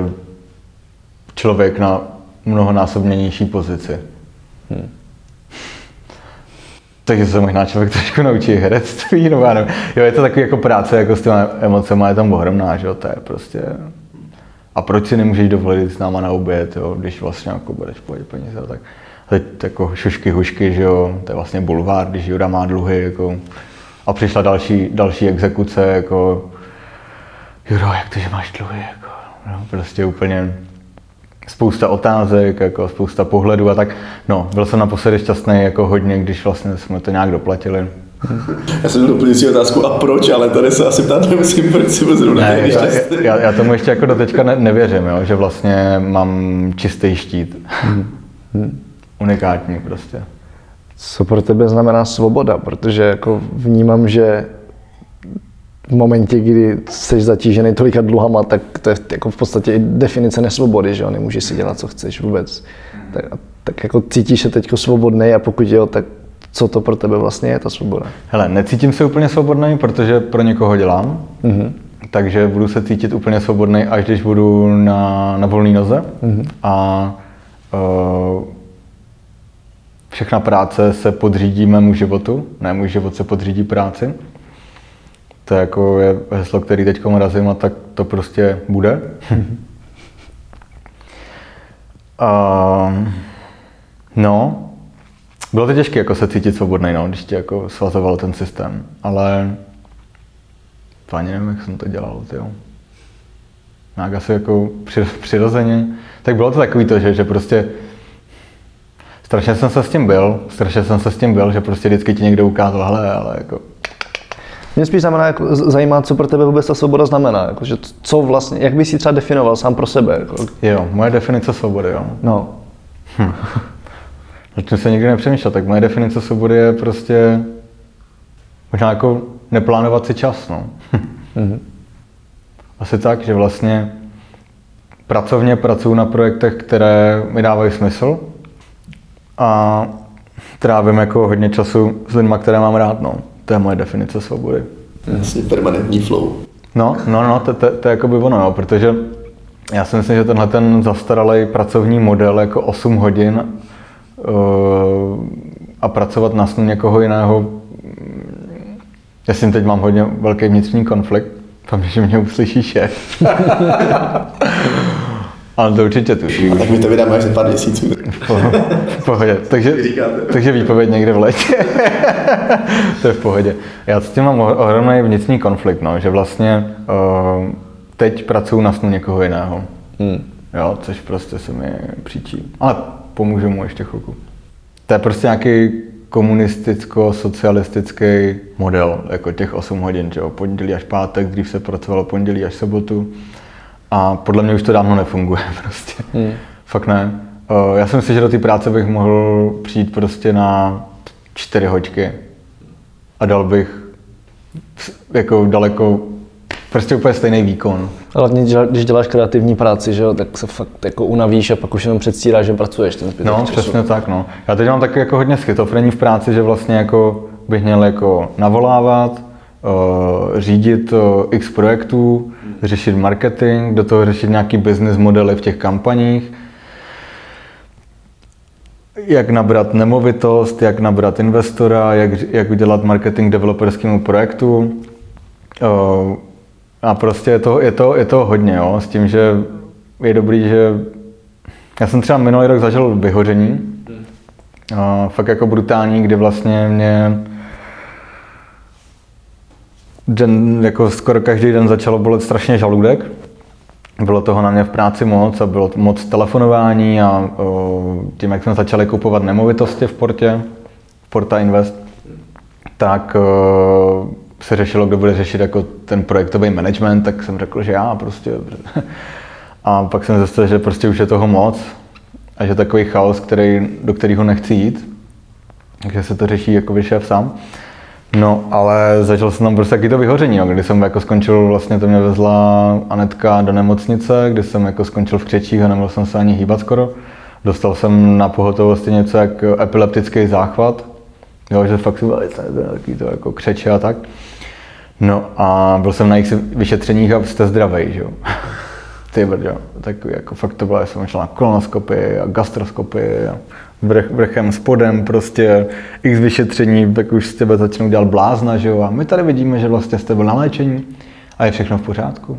člověk na mnohonásobně nižší pozici. Hmm. Takže se možná člověk trošku naučí herectví, no já nevím. Jo, je to takový jako práce jako s těma emocemi, je tam ohromná, že jo, to je prostě... A proč si nemůžeš dovolit s náma na oběd, jo, když vlastně jako budeš pojít peníze, tak teď jako šušky, hušky, že jo, to je vlastně bulvár, když Juda má dluhy, jako, a přišla další, další exekuce, jako, Juro, jak to, že máš dluhy, jako, no, prostě úplně, spousta otázek, jako spousta pohledů a tak. No, byl jsem naposledy šťastný jako hodně, když vlastně jsme to nějak doplatili. Já jsem doplňující otázku, a proč, ale tady se asi ptát nemusím, proč si byl zrovna ne, já, já, já, tomu ještě jako doteďka ne, nevěřím, jo, že vlastně mám čistý štít. Unikátní prostě. Co pro tebe znamená svoboda? Protože jako vnímám, že v momentě, kdy jsi zatížený tolika dluhama, tak to je jako v podstatě i definice nesvobody, že jo, nemůžeš si dělat, co chceš vůbec. Tak, tak jako cítíš se teď svobodný a pokud jo, tak co to pro tebe vlastně je ta svoboda? Hele, necítím se úplně svobodný, protože pro někoho dělám, mm-hmm. takže budu se cítit úplně svobodný, až když budu na, na volné noze mm-hmm. a uh, všechna práce se podřídí mému životu, ne můj život se podřídí práci. To jako je heslo, který teď razím a tak to prostě bude. a, no, bylo to těžké jako se cítit svobodný, no, když tě jako svazoval ten systém, ale ani nevím, jak jsem to dělal, tyjo. Nějak asi jako přirozeně. Tak bylo to takový to, že, že prostě strašně jsem se s tím byl, strašně jsem se s tím byl, že prostě vždycky ti někdo ukázal, hele, ale jako mě spíš znamená, jako, zajímá, co pro tebe vůbec ta svoboda znamená. Jako, že co vlastně, jak bys si třeba definoval sám pro sebe? Jako. Jo, moje definice svobody, jo. No. Hm. Zatím se nikdy nepřemýšlel, tak moje definice svobody je prostě možná jako neplánovat si čas, no. mm-hmm. Asi tak, že vlastně pracovně pracuji na projektech, které mi dávají smysl a trávím jako hodně času s lidmi, které mám rád, no. To je moje definice svobody. Jasně, permanentní flow. No, no, no, to, to, to je jako by ono, jo, protože já si myslím, že tenhle ten zastaralý pracovní model jako 8 hodin uh, a pracovat na snu někoho jiného, já si teď mám hodně velký vnitřní konflikt, tam, že mě uslyší šéf. Ale to určitě tuším. A tak mi to vydáme až za pár měsíců. v pohodě. Takže, takže výpověď někde v létě. to je v pohodě. Já s tím mám ohromný vnitřní konflikt, no, že vlastně uh, teď pracuji na snu někoho jiného. Hmm. Jo, což prostě se mi příčí. Ale pomůžu mu ještě chvilku. To je prostě nějaký komunisticko-socialistický model, jako těch 8 hodin, že jo, pondělí až pátek, dřív se pracovalo pondělí až sobotu. A podle mě už to dávno nefunguje prostě. Hmm. Fakt ne. Eh, já si myslím, že do té práce bych mohl přijít prostě na čtyři hoďky a dal bych jako daleko prostě úplně stejný výkon. Hlavně, když děláš kreativní práci, že jo, tak se fakt jako unavíš a pak už jenom předstíráš, že pracuješ ten zbytek No, času. přesně tak, no. Já teď mám taky jako hodně schizofrení v práci, že vlastně jako bych měl jako navolávat, uh, řídit uh, x projektů, řešit marketing, do toho řešit nějaký business modely v těch kampaních, jak nabrat nemovitost, jak nabrat investora, jak, jak udělat marketing developerskému projektu. A prostě je to, je to, je to hodně, jo, s tím, že je dobrý, že já jsem třeba minulý rok zažil vyhoření, a fakt jako brutální, kdy vlastně mě den, jako skoro každý den začalo bolet strašně žaludek. Bylo toho na mě v práci moc a bylo moc telefonování a tím, jak jsme začali kupovat nemovitosti v Portě, Porta Invest, tak se řešilo, kdo bude řešit jako ten projektový management, tak jsem řekl, že já prostě. A pak jsem zjistil, že prostě už je toho moc a že takový chaos, který, do kterého nechci jít, takže se to řeší jako šéf sám. No, ale začal jsem tam prostě taky to vyhoření, no, jsem jako skončil, vlastně to mě vezla Anetka do nemocnice, kdy jsem jako skončil v křečích a nemohl jsem se ani hýbat skoro. Dostal jsem na pohotovosti něco jak epileptický záchvat, jo, že fakt jsem velice takový to jako křeče a tak. No a byl jsem na jejich vyšetřeních a jste zdravý, že jo. Ty brďo, tak jako fakt to bylo, jsem šel na kolonoskopy a gastroskopy a vrch, vrchem, spodem, prostě x vyšetření, tak už z tebe začnou dělat blázna, že jo. A my tady vidíme, že vlastně jste byl na léčení a je všechno v pořádku.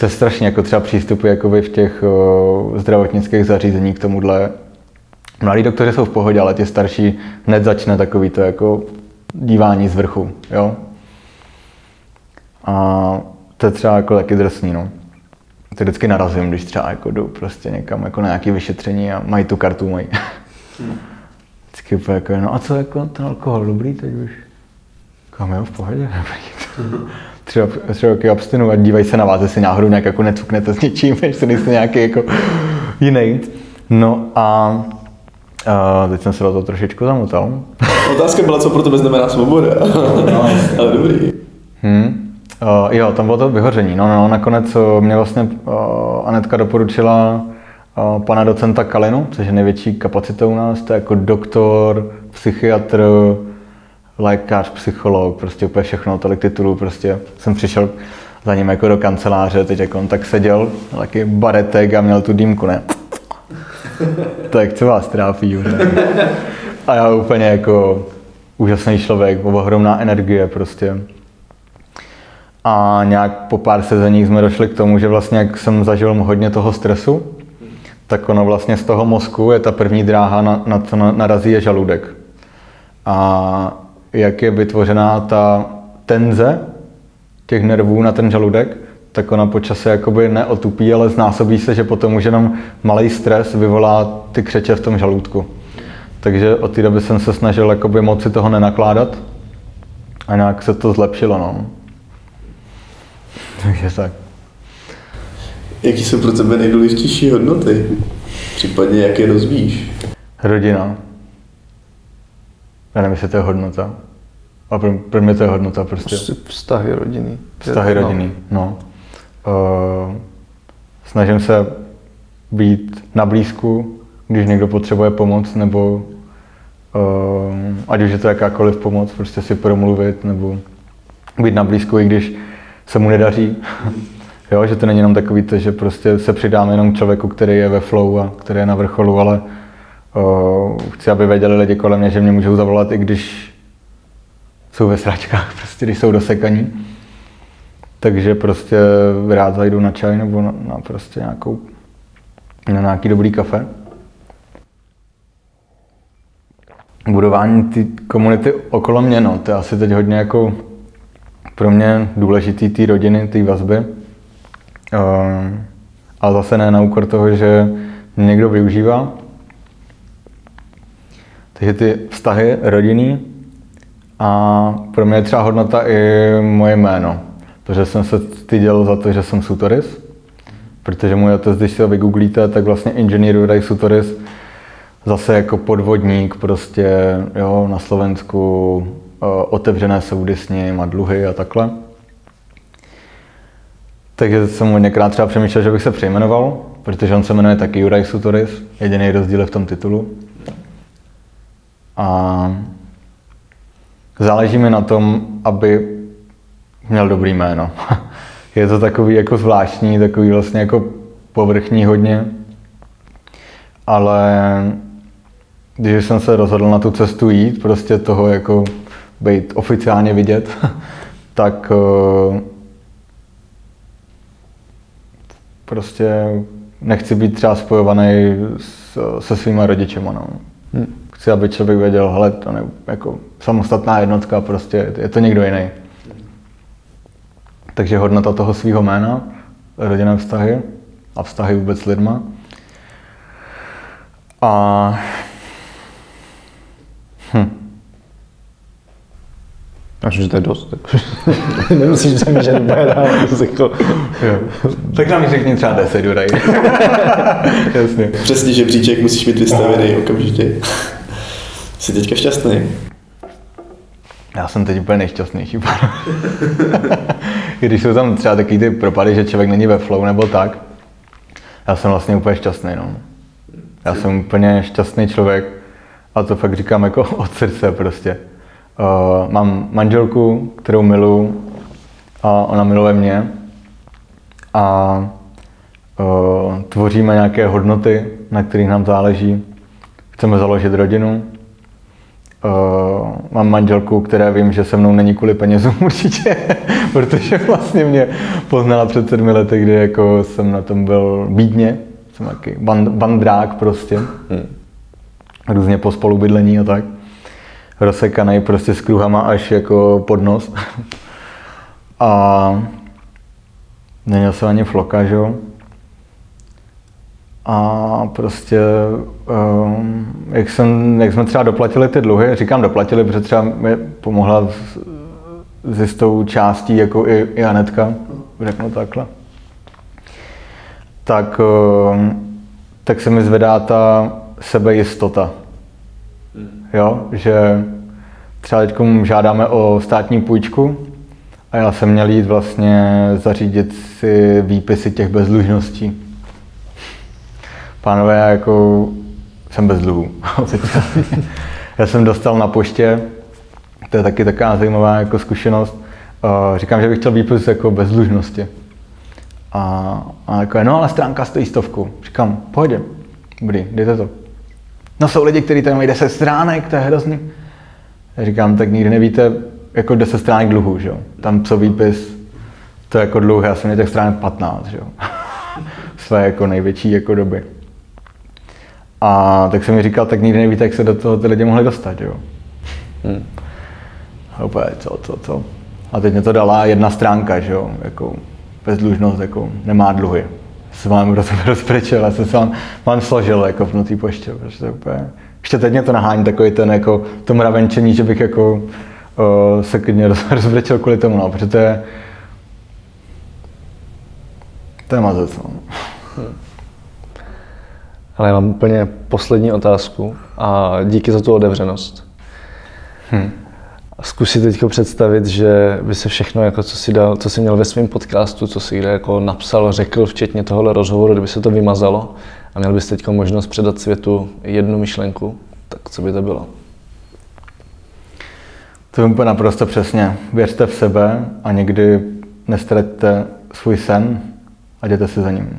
To je strašně jako třeba přístupy jakoby v těch o, zdravotnických zařízení k tomuhle. Mladí doktoři jsou v pohodě, ale ti starší hned začne takový to jako dívání z vrchu, jo. A to je třeba jako taky drsný, no. To vždycky narazím, když třeba jako jdu prostě někam jako na nějaké vyšetření a mají tu kartu mají. Hmm. Vždycky úplně jako, no a co jako ten alkohol, dobrý teď už? Kam jo, v pohodě, dobrý. Třeba, třeba abstinu a dívají se na vás, jestli náhodou nějak jako necuknete s něčím, jestli nejste nějaký jako jiný. No a Uh, teď jsem se do toho trošičku zamotal. Otázka byla, co pro tebe znamená svoboda. No, Ale dobrý. Hmm. Uh, jo, tam bylo to vyhoření. No, no, nakonec uh, mě vlastně uh, Anetka doporučila pana docenta Kalinu, což je největší kapacita u nás. To je jako doktor, psychiatr, lékař, psycholog, prostě úplně všechno, tolik titulů. Prostě jsem přišel za ním jako do kanceláře, teď jako on tak seděl, taky baretek a měl tu dýmku, ne? tak co vás trápí? A já úplně jako úžasný člověk, ohromná energie prostě. A nějak po pár sezeních jsme došli k tomu, že vlastně jak jsem zažil hodně toho stresu, tak ono vlastně z toho mozku je ta první dráha, na, na co narazí je žaludek. A jak je vytvořená ta tenze těch nervů na ten žaludek, tak ona po čase jakoby neotupí, ale znásobí se, že potom už jenom malý stres vyvolá ty křeče v tom žaludku. Takže od té doby jsem se snažil jakoby moci toho nenakládat a nějak se to zlepšilo. No. Takže tak. Jaký jsou pro tebe nejdůležitější hodnoty? Případně jak je rozvíjíš? Rodina. Já nevím, jestli to je hodnota. A pro, pro mě to je hodnota prostě. prostě vztahy rodiny. Vztahy rodiny, no. Uh, snažím se být na blízku, když někdo potřebuje pomoc, nebo uh, ať už je to jakákoliv pomoc, prostě si promluvit, nebo být na blízku, i když se mu nedaří. jo, že to není jenom takový to, že prostě se přidám jenom člověku, který je ve flow a který je na vrcholu, ale uh, chci, aby věděli lidi kolem mě, že mě můžou zavolat, i když jsou ve sračkách, prostě když jsou dosekaní. Takže prostě rád zajdu na čaj nebo na, na prostě nějakou, na nějaký dobrý kafe. Budování té komunity okolo mě, no, to je asi teď hodně jako pro mě důležitý té rodiny, té vazby. Uh, ale zase ne na úkor toho, že někdo využívá. Takže ty vztahy rodinný a pro mě je třeba hodnota i moje jméno. Protože jsem se styděl za to, že jsem Sutoris. Protože můj otec, když si ho vygooglíte, tak vlastně inženýr Juraj Sutoris zase jako podvodník prostě, jo, na Slovensku otevřené soudy s ním a dluhy a takhle. Takže jsem hodněkrát třeba přemýšlel, že bych se přejmenoval, protože on se jmenuje taky Juraj Sutoris, jediný rozdíl je v tom titulu. A záleží mi na tom, aby měl dobrý jméno. je to takový jako zvláštní, takový vlastně jako povrchní hodně, ale když jsem se rozhodl na tu cestu jít, prostě toho jako být oficiálně vidět, tak prostě nechci být třeba spojovaný s, se svýma rodičema. No. Hmm. Chci, aby člověk věděl, hele, to ne, jako samostatná jednotka, prostě je to někdo jiný. Takže hodnota toho svého jména, rodinné vztahy a vztahy vůbec s lidma. A Já myslím, že to je dost. Nemusíš přemýšlet úplně dál. Jako... Tak nám řekni třeba 10, Juraj. Jasně. Přesně, že příček musíš mít vystavený okamžitě. Jsi teďka šťastný? Já jsem teď úplně nejšťastnější. Když jsou tam třeba taky ty propady, že člověk není ve flow nebo tak, já jsem vlastně úplně šťastný. No. Já jsem úplně šťastný člověk a to fakt říkám jako od srdce prostě. Uh, mám manželku, kterou miluji a ona miluje mě a uh, tvoříme nějaké hodnoty, na kterých nám záleží. Chceme založit rodinu. Uh, mám manželku, která vím, že se mnou není kvůli penězům určitě, protože vlastně mě poznala před sedmi lety, kdy jako jsem na tom byl bídně. Jsem taky bandrák prostě. Hmm. Různě po spolubydlení a tak rozsekaný prostě s kruhama až jako pod nos. A neměl jsem ani floka, že jo. A prostě, um, jak, jsem, jak jsme třeba doplatili ty dluhy, říkám doplatili, protože třeba mi pomohla s, s jistou částí jako i, i Anetka, řeknu takhle. Tak, um, tak se mi zvedá ta sebejistota. Jo, že třeba teď žádáme o státní půjčku a já jsem měl jít vlastně zařídit si výpisy těch bezdlužností. Pánové, já jako jsem bez dluhů. já jsem dostal na poště, to je taky taková zajímavá jako zkušenost, říkám, že bych chtěl výpis jako bezdlužnosti. A, a jako, no ale stránka stojí stovku. Říkám, pojď, dobrý, dejte to. No jsou lidi, kteří tady mají 10 stránek, to je hrozný. Říkám, tak nikdy nevíte, jako 10 stránek dluhu, že jo. Tam co výpis, to je jako dluh, já jsem měl těch stránek 15, že jo. Své jako největší jako doby. A tak jsem mi říkal, tak nikdy nevíte, jak se do toho ty lidi mohli dostat, jo. Hmm. A úplně, co, co, co. A teď mě to dala jedna stránka, že jo, jako bezdlužnost, jako nemá dluhy se vám rozprečel, já jsem se vám, vám složil jako v poště, protože to úplně... Ještě teď mě to nahání takový ten jako to mravenčení, že bych jako uh, se klidně rozbrečel kvůli tomu, no, protože to je, to je mazec, no. Ale já mám úplně poslední otázku a díky za tu otevřenost. Hmm. Zkus si teď představit, že by se všechno, jako co si dal, co jsi měl ve svém podcastu, co si kde jako napsal, řekl, včetně tohohle rozhovoru, kdyby se to vymazalo a měl bys teď možnost předat světu jednu myšlenku, tak co by to bylo? To je úplně naprosto přesně. Věřte v sebe a někdy nestraťte svůj sen a jděte si za ním.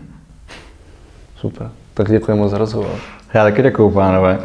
Super. Tak děkuji moc za rozhovor. Já taky děkuji, pánové.